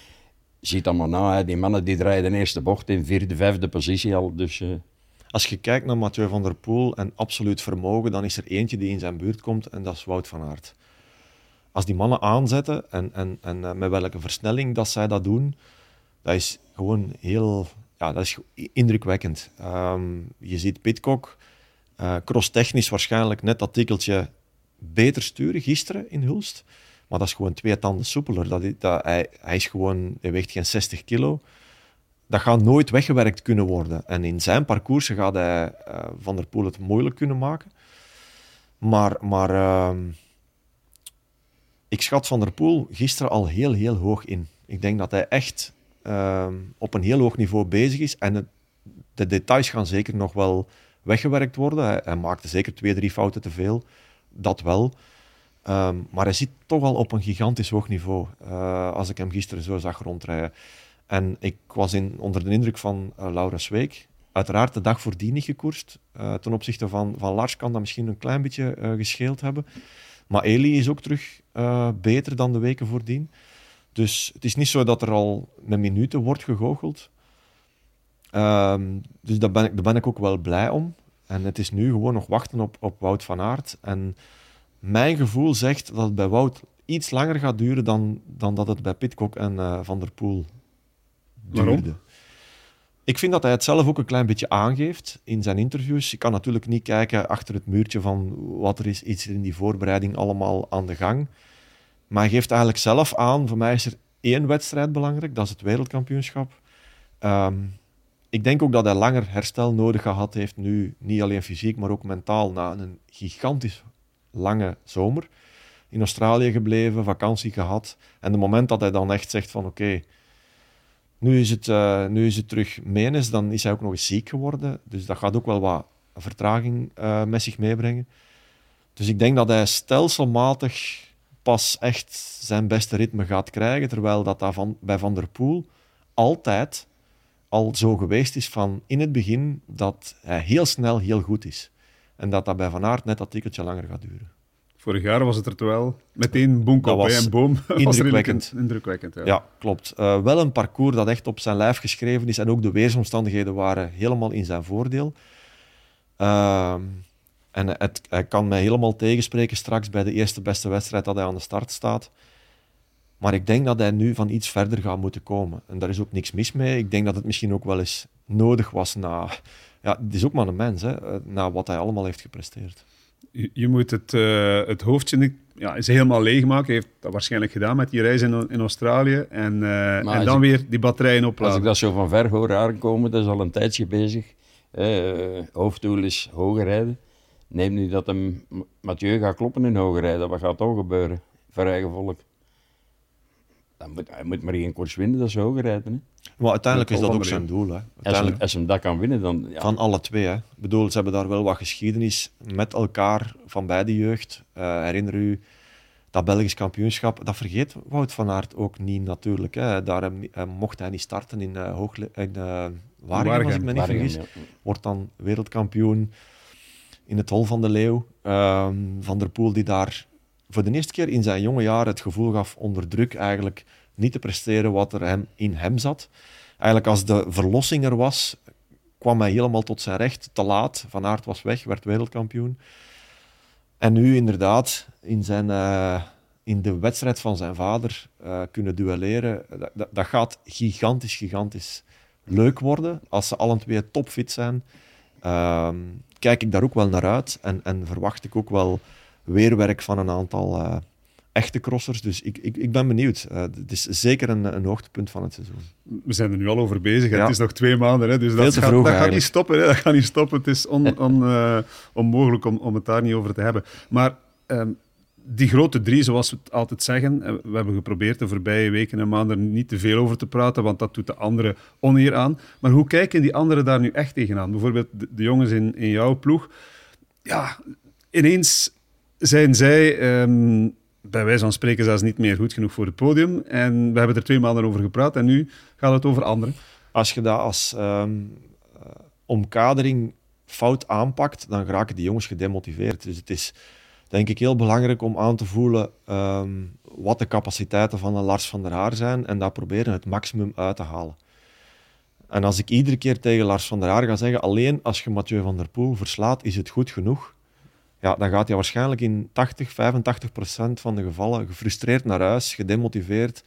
ziet allemaal na, hè. die mannen die draaien de eerste bocht in vierde, vijfde positie al. Dus, eh, Als je kijkt naar Mathieu van der Poel en absoluut vermogen, dan is er eentje die in zijn buurt komt en dat is Wout van Aert. Als die mannen aanzetten en, en, en eh, met welke versnelling dat zij dat doen, dat is gewoon heel ja, dat is indrukwekkend. Ehm, je ziet Pitcock, eh crosstechnisch waarschijnlijk net dat tikkeltje beter sturen gisteren in Hulst. Maar dat is gewoon twee tanden soepeler. Dat, dat, hij, hij, is gewoon, hij weegt geen 60 kilo dat gaat nooit weggewerkt kunnen worden. En in zijn parcours gaat hij eh, Van der Poel het moeilijk kunnen maken. Maar, maar ehm, ik schat Van der Poel gisteren al heel, heel hoog in. Ik denk dat hij echt ehm, op een heel hoog niveau bezig is. En de details gaan zeker nog wel weggewerkt worden. Hij maakte zeker twee, drie fouten te veel. Dat wel. Ehm, maar hij zit toch al op een gigantisch hoog niveau. eh, als ik hem gisteren zo zag rondrijden. En ik was in, onder de indruk van eh, Laura Sweek. Uiteraard de dag voordien niet gekoerst. Eh, ten opzichte van, van Lars kan dat misschien een klein beetje gescheeld hebben. Maar Eli is ook terug beter dan de weken voordien. Dus het is niet zo dat er al met minuten wordt gegoocheld. Ehm, dus daar ben, ik, daar ben ik ook wel blij om. En het is nu gewoon nog wachten op, op Wout van Aert. En mijn gevoel zegt dat het bij Wout iets langer gaat duren dan, dan dat het bij Pitcock en eh, Van der Poel Waarom? duurde. Ik vind dat hij het zelf ook een klein beetje aangeeft in zijn interviews. Je kan natuurlijk niet kijken achter het muurtje van wat er is, iets in die voorbereiding allemaal aan de gang. Maar hij geeft eigenlijk zelf aan, voor mij is er één wedstrijd belangrijk, dat is het wereldkampioenschap. Ehm, ik denk ook dat hij langer herstel nodig gehad heeft nu, niet alleen fysiek, maar ook mentaal, na een gigantisch lange zomer. In Australië gebleven, vakantie gehad. En het moment dat hij dan echt zegt van oké, nu, is het, eh, nu is het terug menes, dan is hij ook nog eens ziek geworden. Dus dat gaat ook wel wat vertraging eh, met zich meebrengen. Dus ik denk dat hij stelselmatig pas echt zijn beste ritme gaat krijgen, terwijl dat, dat van, bij Van der Poel altijd al zo geweest is van in het begin dat hij heel snel heel goed is. En dat dat bij Van Aert net dat tikkeltje langer gaat duren. Vorig jaar was het er terwijl meteen boom Dat op was bij een boom. indrukwekkend. indrukwekkend ja. Ja, klopt. Eh, wel een parcours dat echt op zijn lijf geschreven is en ook de weersomstandigheden waren helemaal in zijn voordeel. Ehm, en het, hij kan mij helemaal tegenspreken straks bij de eerste beste wedstrijd dat hij aan de start staat. Maar ik denk dat hij nu van iets verder gaat moeten komen. En daar is ook niks mis mee. Ik denk dat het misschien ook wel eens nodig was na... Ja, het is ook maar een mens, hè, na wat hij allemaal heeft gepresteerd. Je, je moet het, eh, het hoofdje niet, ja, is helemaal leegmaken. Hij heeft dat waarschijnlijk gedaan met die reis in, in Australië. En, eh, en als dan ik- weer die batterijen Als opladen. ik dat zo van ver hoor aankomen, dat is al een tijdje bezig. Eh, hoofddoel is hoger rijden. Neem nu dat hem Mathieu gaat kloppen in hoger rijden. Wat gaat toch gebeuren? Voor eigen volk. Dan moet, hij moet maar één koers winnen, dat is hoger rijden. Hè. Maar uiteindelijk is dat ook zijn doel. Hè. Als, hem, als hem dat kan winnen, dan... Ja, Van alle twee. Hè. Ik bedoel, ze hebben daar wel wat geschiedenis met elkaar van bij de jeugd. Eh, herinner u dat Belgisch kampioenschap? Dat vergeet Wout van Aert ook niet natuurlijk. Hè. Daar eh, mocht hij niet starten in, uh, Hoogle in eh, Waregem, als ik me niet vergis. ja. Wordt dan wereldkampioen in het Hol van de Leeuw. Ehm, van der Poel die daar voor de eerste keer in zijn jonge jaren het gevoel gaf onder druk eigenlijk niet te presteren wat er hem, in hem zat. Eigenlijk als de verlossing er was, kwam hij helemaal tot zijn recht. Te laat. Van Aert was weg, werd wereldkampioen. En nu inderdaad, in, zijn, uh, in de wedstrijd van zijn vader uh, kunnen duelleren, dat, dat, gaat gigantisch, gigantisch leuk worden. Als ze alle twee topfit zijn, uh, kijk ik daar ook wel naar uit. En, en verwacht ik ook wel weerwerk van een aantal uh, echte crossers. Dus ik, ik, ik ben benieuwd. Uh, het is zeker een, een hoogtepunt van het seizoen. We zijn er nu al over bezig. Ja. Het is nog twee maanden. Hè, dus dat, gaat, dat gaat, niet stoppen. Hè, dat gaat niet stoppen. Het is on, on, uh, onmogelijk om, om het daar niet over te hebben. Maar um, die grote drie, zoals we het altijd zeggen, we hebben geprobeerd de voorbije weken en maanden niet te veel over te praten, want dat doet de anderen oneer aan. Maar hoe kijken die anderen daar nu echt tegenaan? Bijvoorbeeld de, de jongens in, in jouw ploeg. Ja, ineens zijn zij, um, bij wijze van spreken, zelfs niet meer goed genoeg voor het podium. En we hebben er twee maanden over gepraat en nu gaat het over anderen. Als je dat als um, uh, omkadering fout aanpakt, dan raken die jongens gedemotiveerd. Dus het is denk ik heel belangrijk om aan te voelen um, wat de capaciteiten van Lars van der Haar zijn en daar proberen het maximum uit te halen. En als ik iedere keer tegen Lars van der Haar ga zeggen, alleen als je Mathieu van der Poel verslaat, is het goed genoeg. Ja, dan gaat hij waarschijnlijk in 80, 85 procent van de gevallen gefrustreerd naar huis, gedemotiveerd.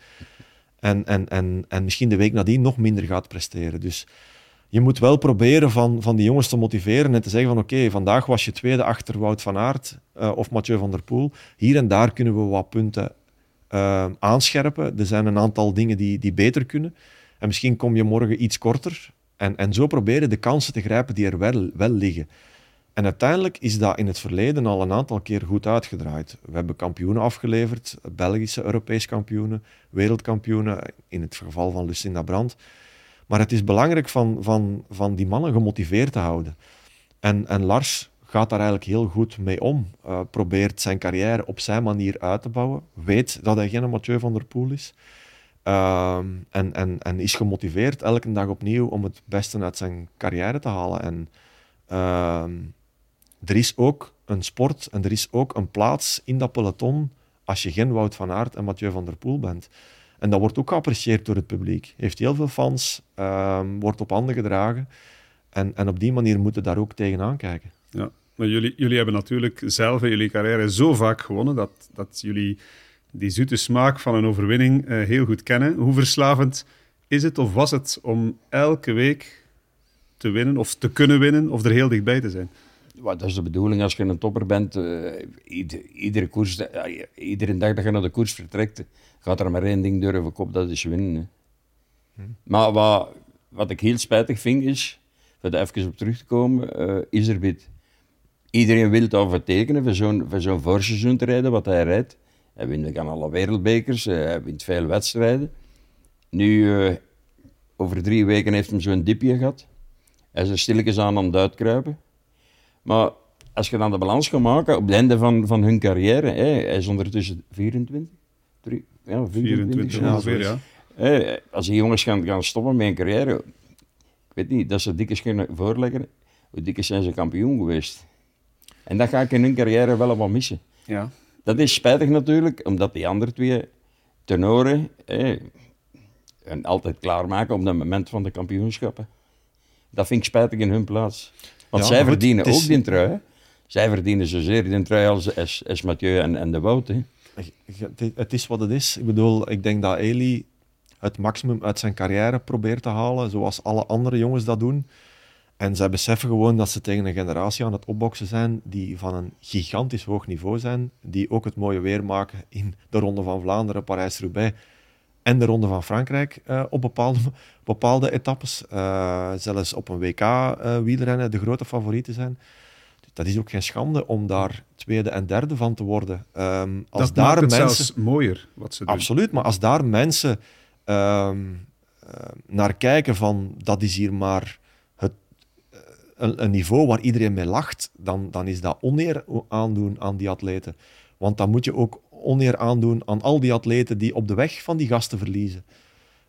En, en, en, en misschien de week nadien nog minder gaat presteren. Dus je moet wel proberen van, van die jongens te motiveren en te zeggen van oké, vandaag was je tweede achter Wout van Aert uh, of Mathieu van der Poel. Hier en daar kunnen we wat punten uh, aanscherpen. Er zijn een aantal dingen die, die beter kunnen. En misschien kom je morgen iets korter. En, en zo proberen de kansen te grijpen die er wel, wel liggen. En uiteindelijk is dat in het verleden al een aantal keer goed uitgedraaid. We hebben kampioenen afgeleverd, Belgische, Europees kampioenen, wereldkampioenen, in het geval van Lucinda Brandt. Maar het is belangrijk van, van, van die mannen gemotiveerd te houden. En, en Lars gaat daar eigenlijk heel goed mee om. Uh, probeert zijn carrière op zijn manier uit te bouwen. Weet dat hij geen Mathieu van der Poel is. Uh, en, en, en is gemotiveerd elke dag opnieuw om het beste uit zijn carrière te halen. En uh, er is ook een sport en er is ook een plaats in dat peloton als je geen Wout van Aert en Mathieu van der Poel bent. En dat wordt ook geapprecieerd door het publiek. Heeft heel veel fans, um, wordt op handen gedragen. En, en op die manier moeten daar ook tegenaan kijken. Ja, maar jullie, jullie hebben natuurlijk zelf in jullie carrière zo vaak gewonnen dat, dat jullie die zoete smaak van een overwinning uh, heel goed kennen. Hoe verslavend is het of was het om elke week te winnen of te kunnen winnen of er heel dichtbij te zijn? Dat is de bedoeling als je een topper bent. Uh, ieder, iedere, koers, uh, iedere dag dat je naar de koers vertrekt, gaat er maar één ding durven kop, dat is winnen. Hm. Maar wat, wat ik heel spijtig vind is, om er even op terug te komen, uh, is er wit. Iedereen wil het overtekenen voor zo'n zo'n voorseizoen te rijden, wat hij rijdt. Hij wint aan alle wereldbekers, hij wint veel wedstrijden. Nu, over drie weken heeft hij zo'n dipje gehad. Hij is er stilletjes aan aan het uitkruipen. Maar als je dan de balans gaat maken op het einde van, van hun carrière, hè, hij is ondertussen 24, 3, ja, 24, 24 ongeveer, ja. Hè, als die jongens gaan, gaan stoppen met hun carrière, ik weet niet, dat ze dikjes kunnen voorleggen, hoe dikjes zijn ze kampioen geweest. En dat ga ik in hun carrière wel wat missen. Ja. Dat is spijtig natuurlijk, omdat die andere twee tenoren hè, en altijd klaarmaken op het moment van de kampioenschappen. Dat vind ik spijtig in hun plaats. Want ja, zij verdienen is... ook die trui. Hè? Zij verdienen zozeer die trui als, als, als Mathieu en, en de Wout. Hè? Het is wat het is. Ik bedoel, ik denk dat Eli het maximum uit zijn carrière probeert te halen, zoals alle andere jongens dat doen. En zij beseffen gewoon dat ze tegen een generatie aan het opboksen zijn die van een gigantisch hoog niveau zijn, die ook het mooie weer maken in de Ronde van Vlaanderen, Parijs-Roubaix en de Ronde van Frankrijk uh, op bepaalde, bepaalde etappes. Uh, zelfs op een WK uh, eh, wielrennen de grote favorieten zijn. Dat is ook geen schande om daar tweede en derde van te worden. Um, als dat daar maakt het mensen... zelfs mooier wat ze doen. Absoluut, maar als daar mensen um, naar kijken van dat is hier maar het, een, een, niveau waar iedereen mee lacht, dan, dan is dat oneer aandoen aan die atleten. Want dan moet je ook oneer aandoen aan al die atleten die op de weg van die gasten verliezen.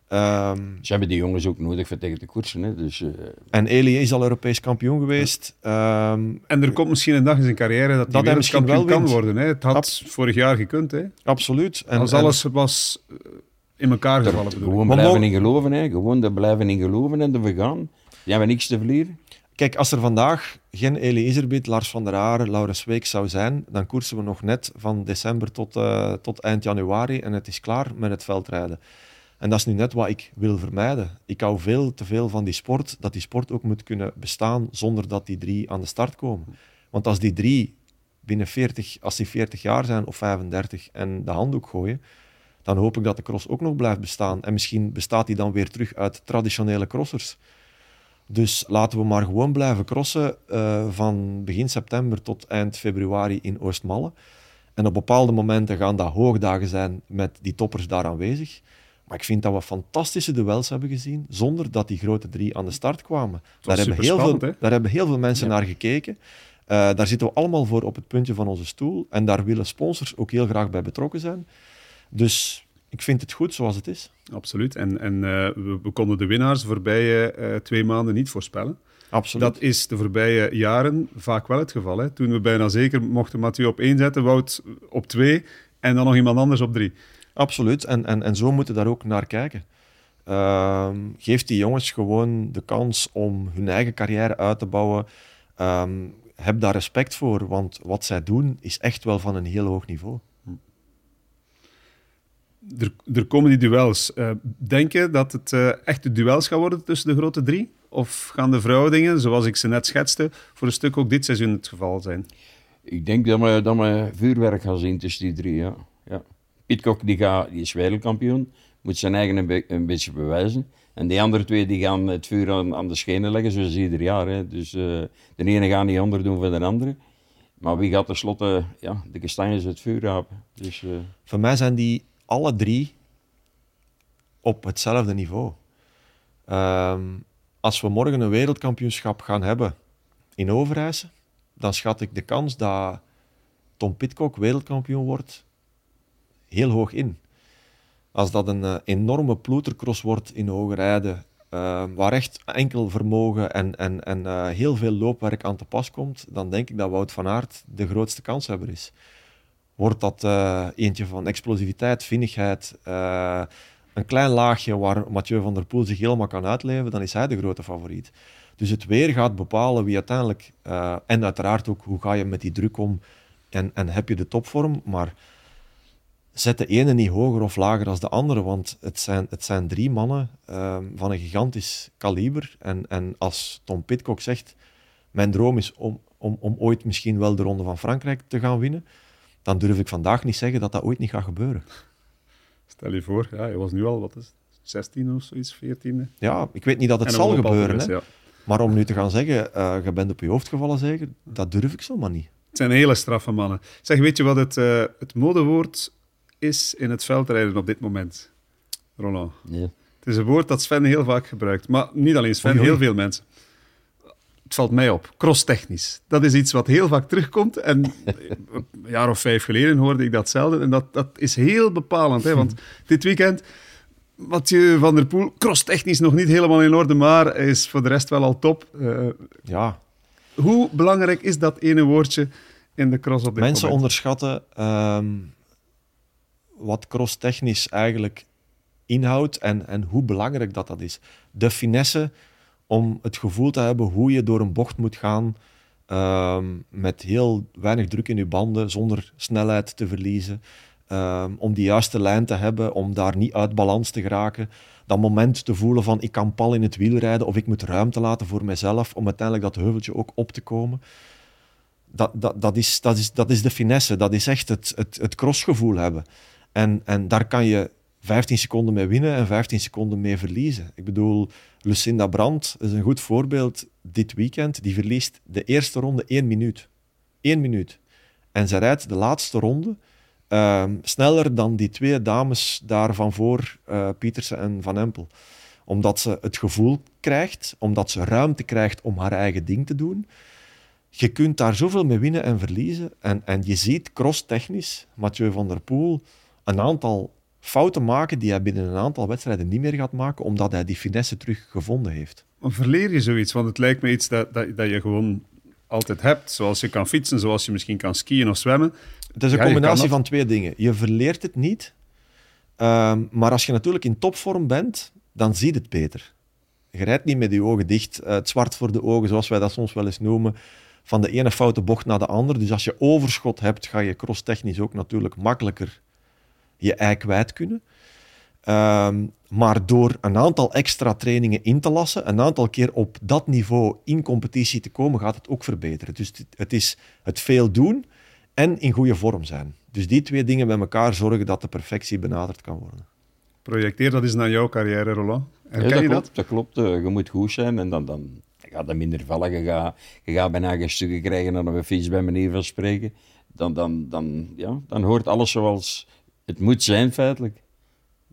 Um, Ze hebben die jongens ook nodig voor tegen de koersen. Hè? Dus, uh... En Elie is al Europees kampioen geweest. Um, en er komt misschien een dag in zijn carrière dat, dat hij misschien wel kan worden. Hè? Het had Ab vorig jaar gekund. Hè? Absoluut. En, Als alles en... was eh, in elkaar gevallen. Gewoon blijven in geloven. Hè? Gewoon er blijven in geloven en er gaan. Die hebben niks te verliezen. Kijk, als er vandaag geen Elie Iserbiet, Lars van der Aar, Laurens Week zou zijn, dan koersen we nog net van december tot, uh, tot eind januari en het is klaar met het veldrijden. En dat is nu net wat ik wil vermijden. Ik hou veel te veel van die sport, dat die sport ook moet kunnen bestaan zonder dat die drie aan de start komen. Want als die drie binnen 40, als die 40 jaar zijn of 35 en de handdoek gooien, dan hoop ik dat de cross ook nog blijft bestaan. En misschien bestaat die dan weer terug uit traditionele crossers. Dus laten we maar gewoon blijven crossen uh, van begin september tot eind februari in Oostmalle. En op bepaalde momenten gaan dat hoogdagen zijn met die toppers daar aanwezig. Maar ik vind dat we fantastische duels hebben gezien, zonder dat die grote drie aan de start kwamen. Daar hebben, heel veel, daar hebben heel veel mensen naar gekeken. Uh, daar zitten we allemaal voor op het puntje van onze stoel. En daar willen sponsors ook heel graag bij betrokken zijn. Dus ik vind het goed zoals het is. Absoluut. En, en uh, we, we, konden de winnaars de voorbije uh, twee maanden niet voorspellen. Absoluut. Dat is de voorbije jaren vaak wel het geval. Hè? Toen we bijna zeker mochten Mathieu op één zetten, Wout op twee en dan nog iemand anders op drie. Absoluut. En, en, en zo moeten we daar ook naar kijken. Uh, geef die jongens gewoon de kans om hun eigen carrière uit te bouwen. Um, heb daar respect voor, want wat zij doen is echt wel van een heel hoog niveau. Er, er komen die duels. Uh, denk je dat het uh, echt de duels gaat worden tussen de grote drie? Of gaan de vrouwdingen, zoals ik ze net schetste, voor een stuk ook dit seizoen het geval zijn? Ik denk dat we, dat we vuurwerk gaan zien tussen die drie, ja. ja. Pitcock die, gaat, die is wereldkampioen, moet zijn eigen een, be een, beetje bewijzen. En die andere twee die gaan het vuur aan, aan de schenen leggen, zoals ieder jaar. Hè. Dus uh, de ene gaat niet ander doen voor de andere. Maar wie gaat tenslotte ja, de kastanjes het vuur rapen? Dus, uh... Voor mij zijn die alle drie op hetzelfde niveau. Um, als we morgen een wereldkampioenschap gaan hebben in Overijse, dan schat ik de kans dat Tom Pitcock wereldkampioen wordt heel hoog in. Als dat een uh, enorme ploetercross wordt in hoge rijden, uh, waar echt enkel vermogen en, en, en uh, heel veel loopwerk aan te pas komt, dan denk ik dat Wout van Aert de grootste kanshebber is. Wordt dat eentje van explosiviteit, vinnigheid, een klein laagje waar Mathieu van der Poel zich helemaal kan uitleven, dan is hij de grote favoriet. Dus het weer gaat bepalen wie uiteindelijk, en uiteraard ook hoe ga je met die druk om en, en heb je de topvorm, maar zet de ene niet hoger of lager dan de andere, want het zijn, het zijn drie mannen um, van een gigantisch kaliber. En, en als Tom Pitcock zegt, mijn droom is om, om, om ooit misschien wel de Ronde van Frankrijk te gaan winnen, dan durf ik vandaag niet zeggen dat dat ooit niet gaat gebeuren. Stel je voor, ja, je was nu al, wat is het, 16 of zoiets, 14? Ja, ik weet niet dat het zal gebeuren. Is, hè. Ja. Maar om nu te gaan zeggen, uh, je bent op je hoofd gevallen zeker, dat durf ik zomaar niet. Het zijn hele straffe mannen. Zeg, weet je wat het, uh, het modewoord is in het veldrijden op dit moment, Roland? Ja. Het is een woord dat Sven heel vaak gebruikt. Maar niet alleen Sven, heel veel mensen. Valt mij op. Crosstechnisch. Dat is iets wat heel vaak terugkomt. En een jaar of vijf geleden hoorde ik dat zelden. En dat, dat is heel bepalend. Hè? Want dit weekend, Mathieu van der Poel, crosstechnisch nog niet helemaal in orde, maar is voor de rest wel al top. Uh, ja. Hoe belangrijk is dat ene woordje in de cross op dit Mensen moment? onderschatten um, wat crosstechnisch eigenlijk inhoudt en, en hoe belangrijk dat, dat is. De finesse om het gevoel te hebben hoe je door een bocht moet gaan um, met heel weinig druk in je banden, zonder snelheid te verliezen. Um, om die juiste lijn te hebben, om daar niet uit balans te geraken. Dat moment te voelen van ik kan pal in het wiel rijden of ik moet ruimte laten voor mezelf om uiteindelijk dat heuveltje ook op te komen. Dat, dat, dat, is, dat, is, dat is de finesse, dat is echt het, het, het crossgevoel hebben. En, en daar kan je 15 seconden mee winnen en 15 seconden mee verliezen. Ik bedoel, Lucinda Brandt is een goed voorbeeld dit weekend. Die verliest de eerste ronde één minuut. Eén minuut. En ze rijdt de laatste ronde uh, sneller dan die twee dames daar van voor, uh, Pietersen en Van Empel. Omdat ze het gevoel krijgt, omdat ze ruimte krijgt om haar eigen ding te doen. Je kunt daar zoveel mee winnen en verliezen. En, en je ziet cross-technisch, Mathieu van der Poel een aantal fouten maken die hij binnen een aantal wedstrijden niet meer gaat maken, omdat hij die finesse terug gevonden heeft. Verleer je zoiets? Want het lijkt me iets dat, dat, dat je gewoon altijd hebt. Zoals je kan fietsen, zoals je misschien kan skiën of zwemmen. Het is een ja, combinatie van twee dingen. Je verleert het niet, um, maar als je natuurlijk in topvorm bent, dan zie je het beter. Je rijdt niet met je ogen dicht, uh, het zwart voor de ogen, zoals wij dat soms wel eens noemen, van de ene foute bocht naar de andere. Dus als je overschot hebt, ga je crosstechnisch ook natuurlijk makkelijker je ei kwijt kunnen. Um, maar door een aantal extra trainingen in te lassen, een aantal keer op dat niveau in competitie te komen, gaat het ook verbeteren. Dus het is het veel doen en in goede vorm zijn. Dus die twee dingen bij elkaar zorgen dat de perfectie benaderd kan worden. Projecteer dat eens naar jouw carrière, Roland. En ja, dat, je klopt, dat? klopt. Eh, je moet goed zijn en dan, dan gaat het minder vallen. Je gaat, je gaat bijna geen stukken krijgen dan op een fiets bij manier van spreken. Dan, dan, dan, ja, dan hoort alles zoals het moet zijn, feitelijk.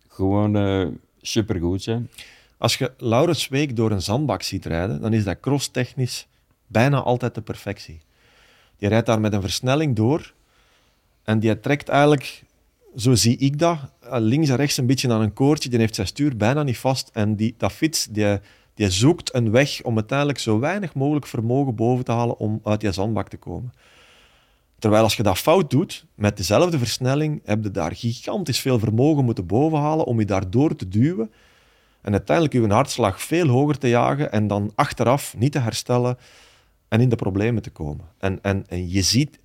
Gewoon uh, supergoed zijn. Als je Laurens Week door een zandbak ziet rijden, dan is dat crosstechnisch bijna altijd de perfectie. Die rijdt daar met een versnelling door en die trekt eigenlijk, zo zie ik dat, eh, links en rechts een beetje aan een koordje. Die heeft zijn stuur bijna niet vast en die, dat fiets die, die zoekt een weg om uiteindelijk zo weinig mogelijk vermogen boven te halen om uit die zandbak te komen. Terwijl als je dat fout doet, met dezelfde versnelling, heb je daar gigantisch veel vermogen moeten bovenhalen om je daardoor te duwen en uiteindelijk je hartslag veel hoger te jagen en dan achteraf niet te herstellen en in de problemen te komen. En, en, en je ziet,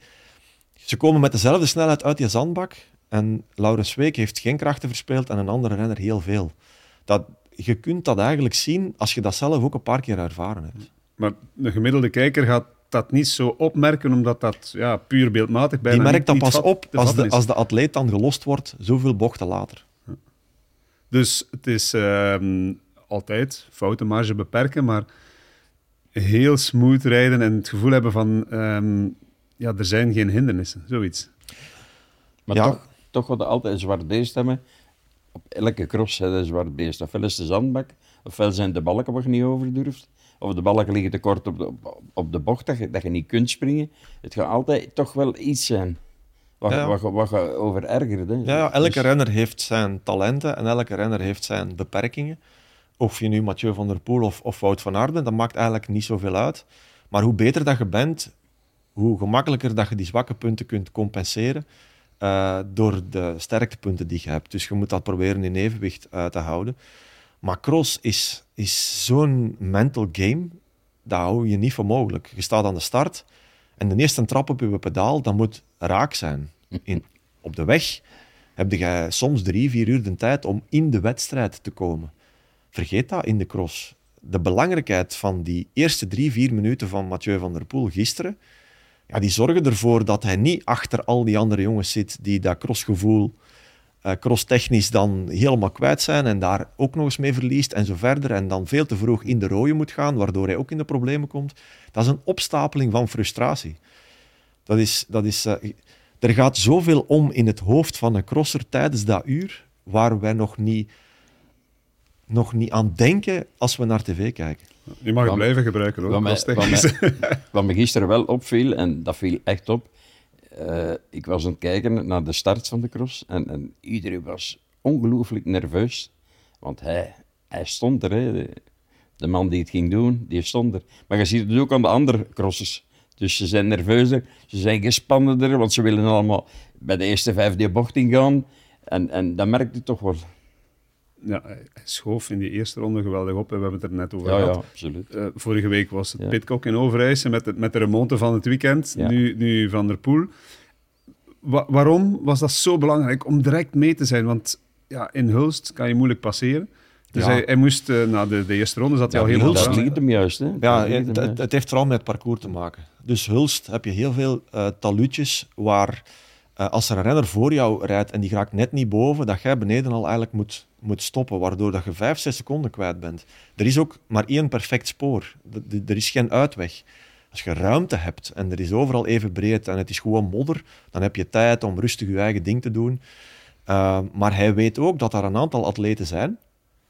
ze komen met dezelfde snelheid uit die zandbak en Laurens Week heeft geen krachten verspeeld en een andere renner heel veel. Dat, je kunt dat eigenlijk zien als je dat zelf ook een paar keer ervaren hebt. Maar de gemiddelde kijker gaat dat niet zo opmerken, omdat dat ja, puur beeldmatig bijna Die merkt dat pas op als de, als de atleet dan gelost wordt, zoveel bochten later. Dus het is uh, altijd foutenmarge beperken, maar heel smooth rijden en het gevoel hebben van um, ja, er zijn geen hindernissen, zoiets. Maar ja. toch, toch wat altijd een zwart beest hebben. Op elke cross is een zwart beest. Ofwel is de zandbak, ofwel zijn de balken waar je niet over durft of de balken liggen te kort op de, op de bocht, dat je, dat je niet kunt springen. Het gaat altijd toch wel iets zijn wat, ja. wat, over ergert. Hè. Ja, elke dus- renner heeft zijn talenten en elke renner heeft zijn beperkingen. Of je nu Mathieu van der Poel of, of Wout van Aert bent, dat maakt eigenlijk niet zoveel uit. Maar hoe beter dat je bent, hoe gemakkelijker dat je die zwakke punten kunt compenseren uh, door de sterktepunten die je hebt. Dus je moet dat proberen in evenwicht uh, te houden. Maar cross is, is zo'n mental game, dat hou je niet voor mogelijk. Je staat aan de start en de eerste trap op je pedaal, dat moet raak zijn. In, op de weg heb je soms drie, vier uur de tijd om in de wedstrijd te komen. Vergeet dat in de cross. De belangrijkheid van die eerste drie, vier minuten van Mathieu van der Poel gisteren, ja, die zorgen ervoor dat hij niet achter al die andere jongens zit die dat crossgevoel uh, crosstechnisch dan helemaal kwijt zijn en daar ook nog eens mee verliest en zo verder. En dan veel te vroeg in de rode moet gaan, waardoor hij ook in de problemen komt. Dat is een opstapeling van frustratie. Dat is, dat is, uh, er gaat zoveel om in het hoofd van een crosser tijdens dat uur, waar wij nog niet, nog niet aan denken als we naar tv kijken. Je mag het blijven gebruiken hoor. Wat me, wat, me, wat me gisteren wel opviel, en dat viel echt op, uh, ik was aan het kijken naar de start van de cross en, en iedereen was ongelooflijk nerveus. Want hij, hij stond er. De, man die het ging doen, die stond er. Maar je ziet het ook aan de andere crossers. Dus ze zijn nerveuzer, ze zijn gespannender, want ze willen allemaal bij de eerste vijf die bocht ingaan. En, en dat merk je toch wel ja, hij schoof in die eerste ronde geweldig op. En we hebben het er net over ja, gehad. Ja, absoluut. Uh, vorige week was het ja. Pitcock in Overijse met, het, met de remonte van het weekend. Nu, nu Van der Poel. Wa waarom was dat zo belangrijk om direct mee te zijn? Want ja, in Hulst kan je moeilijk passeren. Dus hij, hij, moest uh, na de, de, eerste ronde zat hij al heel Hulst liet hem juist. Hè? Ja, het, het, het, heeft vooral met het parcours te maken. Dus Hulst heb je heel veel uh, talutjes waar uh, als er een renner voor jou rijdt en die raakt net niet boven, dat jij beneden al eigenlijk moet, moet stoppen, waardoor dat je vijf, zes seconden kwijt bent. Er is ook maar één perfect spoor. Er is geen uitweg. Als je ruimte hebt en er is overal even breed en het is gewoon modder, dan heb je tijd om rustig je eigen ding te doen. Uh, maar hij weet ook dat er een aantal atleten zijn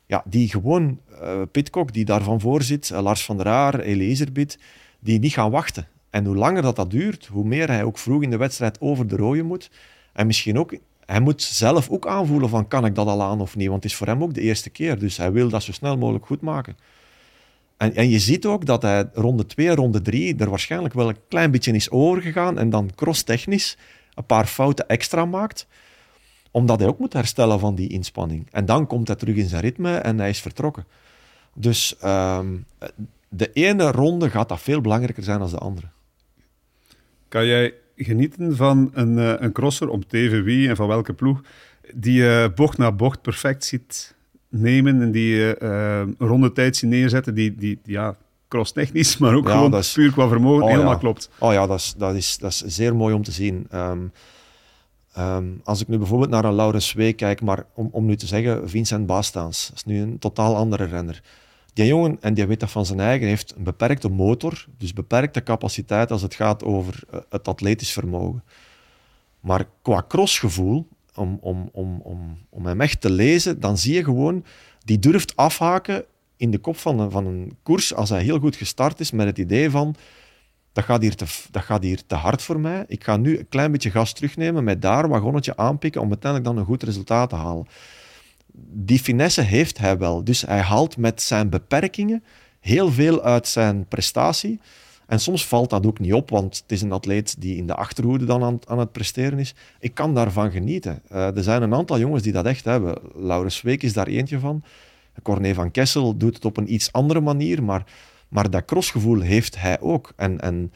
ja, die gewoon, uh, Pitcock, die daarvan voor zit, uh, Lars van der Aar, Eliezerbit, die niet gaan wachten. En hoe langer dat, dat duurt, hoe meer hij ook vroeg in de wedstrijd over de rode moet. En misschien ook, hij moet zelf ook aanvoelen van kan ik dat al aan of niet, want het is voor hem ook de eerste keer. Dus hij wil dat zo snel mogelijk goed maken. En, en je ziet ook dat hij ronde 2, ronde 3 er waarschijnlijk wel een klein beetje is overgegaan en dan crosstechnisch een paar fouten extra maakt, omdat hij ook moet herstellen van die inspanning. En dan komt hij terug in zijn ritme en hij is vertrokken. Dus ehm, de ene ronde gaat dat veel belangrijker zijn dan de andere. Kan jij genieten van een, eh, een crosser, om even wie en van welke ploeg, die eh, bocht na bocht perfect ziet nemen en die eh eh, rondetijd ziet neerzetten, die, die ja, crosstechnisch, maar ook Ja, gewoon is- puur qua vermogen Oh, helemaal ja. klopt. Oh ja, dat is, dat is, dat is zeer mooi om te zien. Ehm, ehm, als ik nu bijvoorbeeld naar een Laurens Wee kijk, maar om, om nu te zeggen, Vincent Bastaans, dat is nu een totaal andere renner. Die jongen, en die weet dat van zijn eigen, heeft een beperkte motor, dus beperkte capaciteit als het gaat over eh, het atletisch vermogen. Maar qua crossgevoel, om, om, om, om, om hem echt te lezen, dan zie je gewoon, die durft afhaken in de kop van een, van een koers als hij heel goed gestart is met het idee van dat gaat, hier te, dat gaat hier te hard voor mij. Ik ga nu een klein beetje gas terugnemen, met daar een wagonnetje aanpikken om uiteindelijk dan een goed resultaat te halen. Die finesse heeft hij wel. Dus hij haalt met zijn beperkingen heel veel uit zijn prestatie. En soms valt dat ook niet op, want het is een atleet die in de achterhoede dan aan, aan het presteren is. Ik kan daarvan genieten. Eh, er zijn een aantal jongens die dat echt hebben. Laurens Week is daar eentje van. Corné van Kessel doet het op een iets andere manier, maar, maar dat crossgevoel heeft hij ook. En, en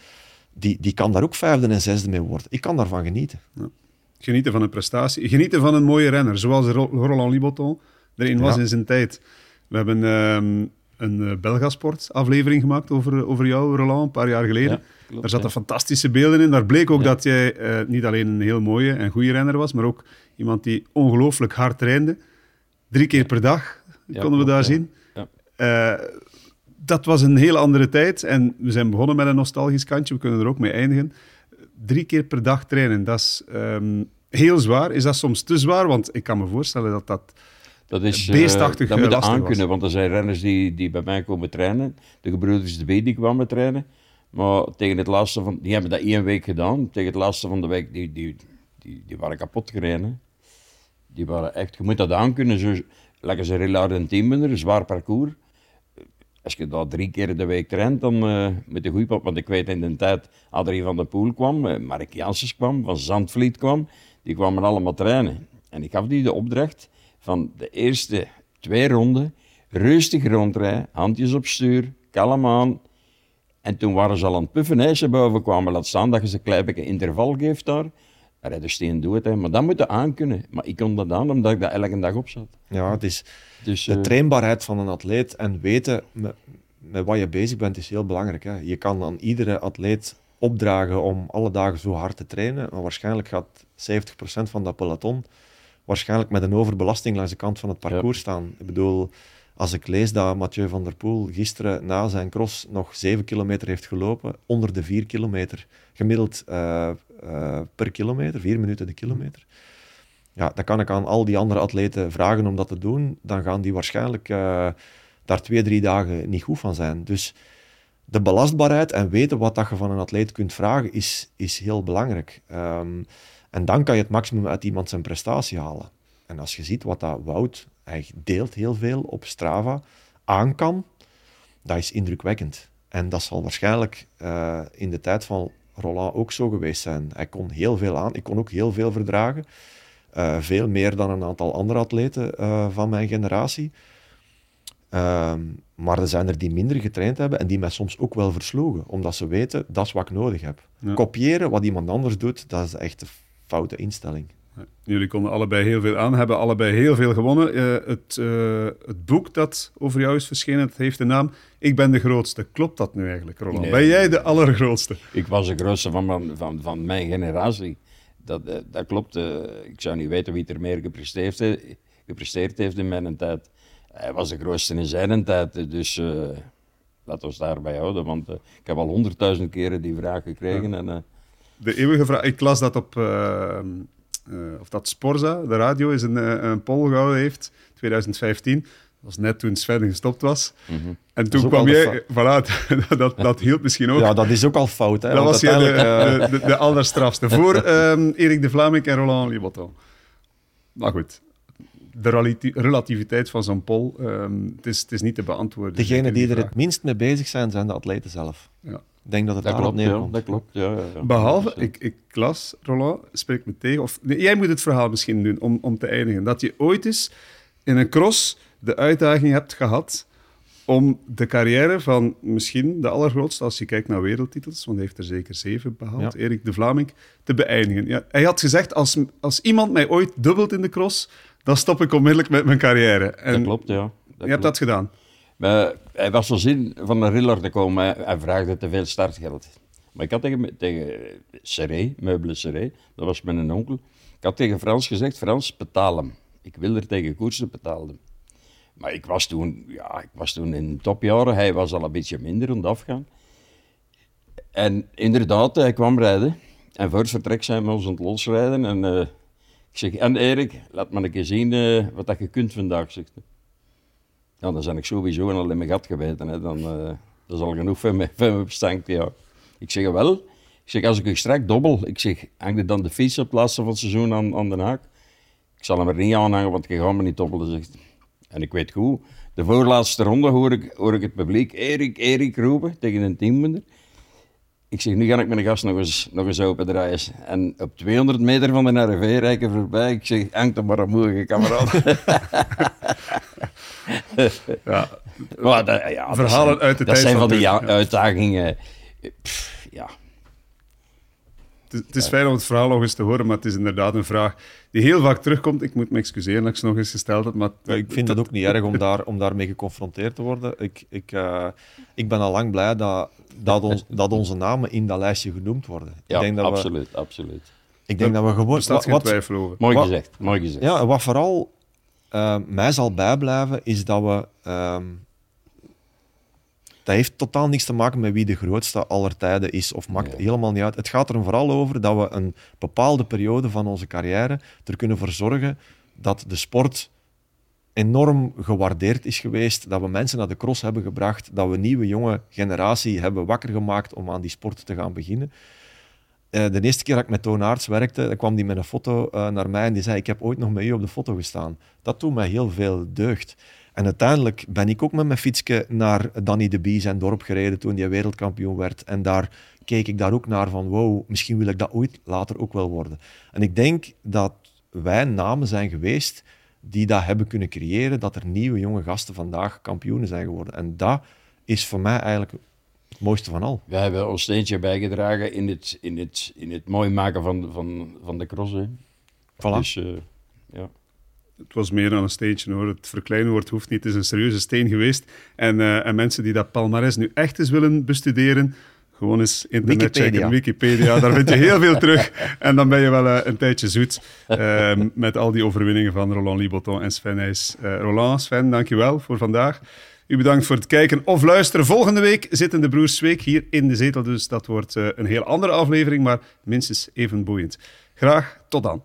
die, die kan daar ook vijfde en zesde mee worden. Ik kan daarvan genieten. Genieten van een prestatie, genieten van een mooie renner, zoals Ro- Roland Liboton erin was Ja. in zijn tijd. We hebben ehm, een eh, Belgasport aflevering gemaakt over, over jou, Roland, een paar jaar geleden. Ja, klopt, Daar zaten ja. fantastische beelden in. Daar bleek ook dat jij eh, niet alleen een heel mooie en goede renner was, maar ook iemand die ongelooflijk hard trainde. Drie keer per dag konden we daar zien. Eh, dat was een hele andere tijd en we zijn begonnen met een nostalgisch kantje. We kunnen er ook mee eindigen. Drie keer per dag trainen, dat is ehm, heel zwaar. Is dat soms te zwaar? Want ik kan me voorstellen dat dat... Dat is eh, beestachtig, dat moet je lastig aankunnen, was. want er zijn renners die, die bij mij komen trainen. De gebroeders de B die kwamen trainen. Maar tegen het laatste van... Die hebben dat één week gedaan. Tegen het laatste van de week, die, die, die, die waren kapot gereden. Die waren echt... Je moet dat aankunnen. Zo, lekker ze Rillard en Teamwinner, een zwaar parcours. Als je dat drie keer de week traint, dan eh moet je goed op. Want ik weet in de tijd, Adrie van der Poel kwam, eh, Mark Janssens kwam, Van Zandvliet kwam. Die kwamen allemaal trainen. En ik gaf die de opdracht van de eerste twee ronden rustig rondrijden, handjes op stuur, kalm aan. En toen waren ze al aan het puffen, hè, ze boven kwamen. Laat staan dat je ze een klein interval geeft daar. Rijden steen dood, hè. maar dat moet je aankunnen. Maar ik kon dat aan, omdat ik dat elke dag opzat. Ja, het is Dus, de eh, trainbaarheid van een atleet en weten met, met wat je bezig bent is heel belangrijk. Hè. Je kan aan iedere atleet opdragen om alle dagen zo hard te trainen, maar waarschijnlijk gaat 70% van dat peloton waarschijnlijk met een overbelasting langs de kant van het parcours staan. Ik bedoel, als ik lees dat Mathieu van der Poel gisteren na zijn cross nog 7 kilometer heeft gelopen, onder de 4 kilometer, gemiddeld eh, eh, per kilometer, 4 minuten de kilometer. Ja, dan kan ik aan al die andere atleten vragen om dat te doen. Dan gaan die waarschijnlijk eh, daar twee, drie dagen niet goed van zijn. Dus de belastbaarheid en weten wat dat je van een atleet kunt vragen, is, is heel belangrijk. Ehm, en dan kan je het maximum uit iemand zijn prestatie halen. En als je ziet wat dat Wout, hij deelt heel veel op Strava, aan kan, dat is indrukwekkend. En dat zal waarschijnlijk eh, in de tijd van Roland ook zo geweest zijn. Hij kon heel veel aan, ik kon ook heel veel verdragen. Eh, veel meer dan een aantal andere atleten eh, van mijn generatie. Ehm, maar er zijn er die minder getraind hebben en die mij soms ook wel versloegen, omdat ze weten, dat is wat ik nodig heb. Ja. Kopiëren wat iemand anders doet, dat is echt een foute instelling. Jullie konden allebei heel veel aan, hebben allebei heel veel gewonnen. Eh, het, eh, het boek dat over jou is verschenen, het heeft de naam Ik ben de grootste. Klopt dat nu eigenlijk, Roland? Nee. Ben jij de allergrootste? Ik was de grootste van mijn, van, van mijn generatie. Dat, eh, dat klopt. eh, ik zou niet weten wie er meer gepresteerd, he- gepresteerd heeft in mijn tijd. Hij was de grootste in zijn tijd. eh, Dus eh laten we ons daarbij houden. Want eh, ik heb al honderdduizend keren die vraag gekregen. En, eh, De eeuwige vraag. Ik las dat op... eh, eh, of dat Sporza, de radio, is een, eh, een poll gehouden heeft, 2015. Dat was net toen Sven gestopt was. mhm. En toen kwam jij... Voilà, dat, dat, dat hielp misschien ook. Ja, dat is ook al fout. Hè, dat was jij de, eh, de, de, de allerstrafste. Voor ehm, Erik de Vlaming en Roland Liboton. Maar goed, de relati- relativiteit van zo'n poll, ehm, het, is, het is niet te beantwoorden. degenen die er het minst mee bezig zijn, zijn de atleten zelf. Ja. Ik denk dat het dat daarop klopt, ja, neerkomt. dat klopt. Ja, ja, ja. Behalve, ik, ik las, Roland, spreek me tegen. Of, nee, jij moet het verhaal misschien doen om, om te eindigen. Dat je ooit eens in een cross de uitdaging hebt gehad om de carrière van misschien de allergrootste, als je kijkt naar wereldtitels, want hij heeft er zeker zeven behaald, Ja. Erik de Vlaming, te beëindigen. Ja, hij had gezegd, als, als iemand mij ooit dubbelt in de cross, dan stop ik onmiddellijk met mijn carrière. En Dat klopt, ja. Dat je klopt. hebt dat gedaan. Maar hij was zo zin van een riller te komen. Hij, hij vraagde te veel startgeld. Maar ik had tegen, tegen Serré, Meubelen Serré, dat was mijn onkel. Ik had tegen Frans gezegd, Frans, betaal hem. Ik wil er tegen koersen, betaal hem. Maar ik was toen, ja, ik was toen in topjaren. Hij was al een beetje minder aan het afgaan. En inderdaad, hij kwam rijden. En voor het vertrek zijn we ons aan het losrijden. En eh, ik zeg, en Erik, laat me een keer zien eh, wat dat je kunt vandaag, zegt. Ja, dan ben ik sowieso al in mijn gat gebeten. Hè. Dan, eh, dat is al genoeg voor mijn bestank, ja. Ik zeg, wel. Ik zeg, als ik u straks dobbel, ik zeg, hang je dan de fiets op het laatste van het seizoen aan, aan de haak? Ik zal hem er niet aan hangen, want je gaat me niet dobbelen, zegt. En ik weet goed, de voorlaatste ronde hoor ik, hoor ik het publiek Erik, Erik roepen tegen een teamminder. Ik zeg, nu ga ik mijn gast nog eens, nog eens open draaien. En op 200 meter van de RV rijken voorbij. Ik zeg, hangt er maar een kameraad. Ja, Maar dat, ja, dat Verhalen zijn- uit de dat tijd zijn van die ja- uitdagingen. Pff. Het, is- het is fijn om het verhaal nog eens te horen, maar het is inderdaad een vraag die heel vaak terugkomt. Ik moet me excuseren dat ik ze nog eens gesteld heb, maar... Ja, ik vind het ook niet erg om, daar, om daarmee geconfronteerd te worden. Ik, ik, eh, ik ben al lang blij dat, dat, ons, dat onze namen in dat lijstje genoemd worden. Ja, ik denk dat absoluut, absoluut. Ik denk dat we gewoon... Er staat wat- geen wat- twijfel over. Mooi Wat- gezegd, mooi gezegd. Ja, wat vooral eh, mij zal bijblijven, is dat we. ehm, dat heeft totaal niks te maken met wie de grootste aller tijden is, of maakt Nee. helemaal niet uit. Het gaat er vooral over dat we een bepaalde periode van onze carrière er kunnen voor zorgen dat de sport enorm gewaardeerd is geweest, dat we mensen naar de cross hebben gebracht, dat we een nieuwe jonge generatie hebben wakker gemaakt om aan die sport te gaan beginnen. Eh, de eerste keer dat ik met Toon Aerts werkte, dan kwam die met een foto eh, naar mij en die zei, ik heb ooit nog met u op de foto gestaan. Dat doet mij heel veel deugd. En uiteindelijk ben ik ook met mijn fietsje naar Danny de Bie zijn dorp gereden toen hij wereldkampioen werd. En daar keek ik daar ook naar van, wow, misschien wil ik dat ooit later ook wel worden. En ik denk dat wij namen zijn geweest die dat hebben kunnen creëren, dat er nieuwe jonge gasten vandaag kampioenen zijn geworden. En dat is voor mij eigenlijk het mooiste van al. Wij hebben ons steentje bijgedragen in het, in het, in het mooi maken van, van, van de cross. Hè. Voilà. Dus eh, ja. Het was meer dan een steentje hoor. Het verkleinwoord hoeft niet. Het is een serieuze steen geweest. En, eh, en mensen die dat palmares nu echt eens willen bestuderen, gewoon eens internet Wikipedia. checken. Wikipedia, daar vind je heel veel terug. En dan ben je wel eh, een tijdje zoet eh, met al die overwinningen van Roland Liboton en Sven Nys. Eh, Roland, Sven, dankjewel voor vandaag. U bedankt voor het kijken of luisteren. Volgende week zitten de broers Week hier in de zetel, dus dat wordt een heel andere aflevering, maar minstens even boeiend. Graag tot dan.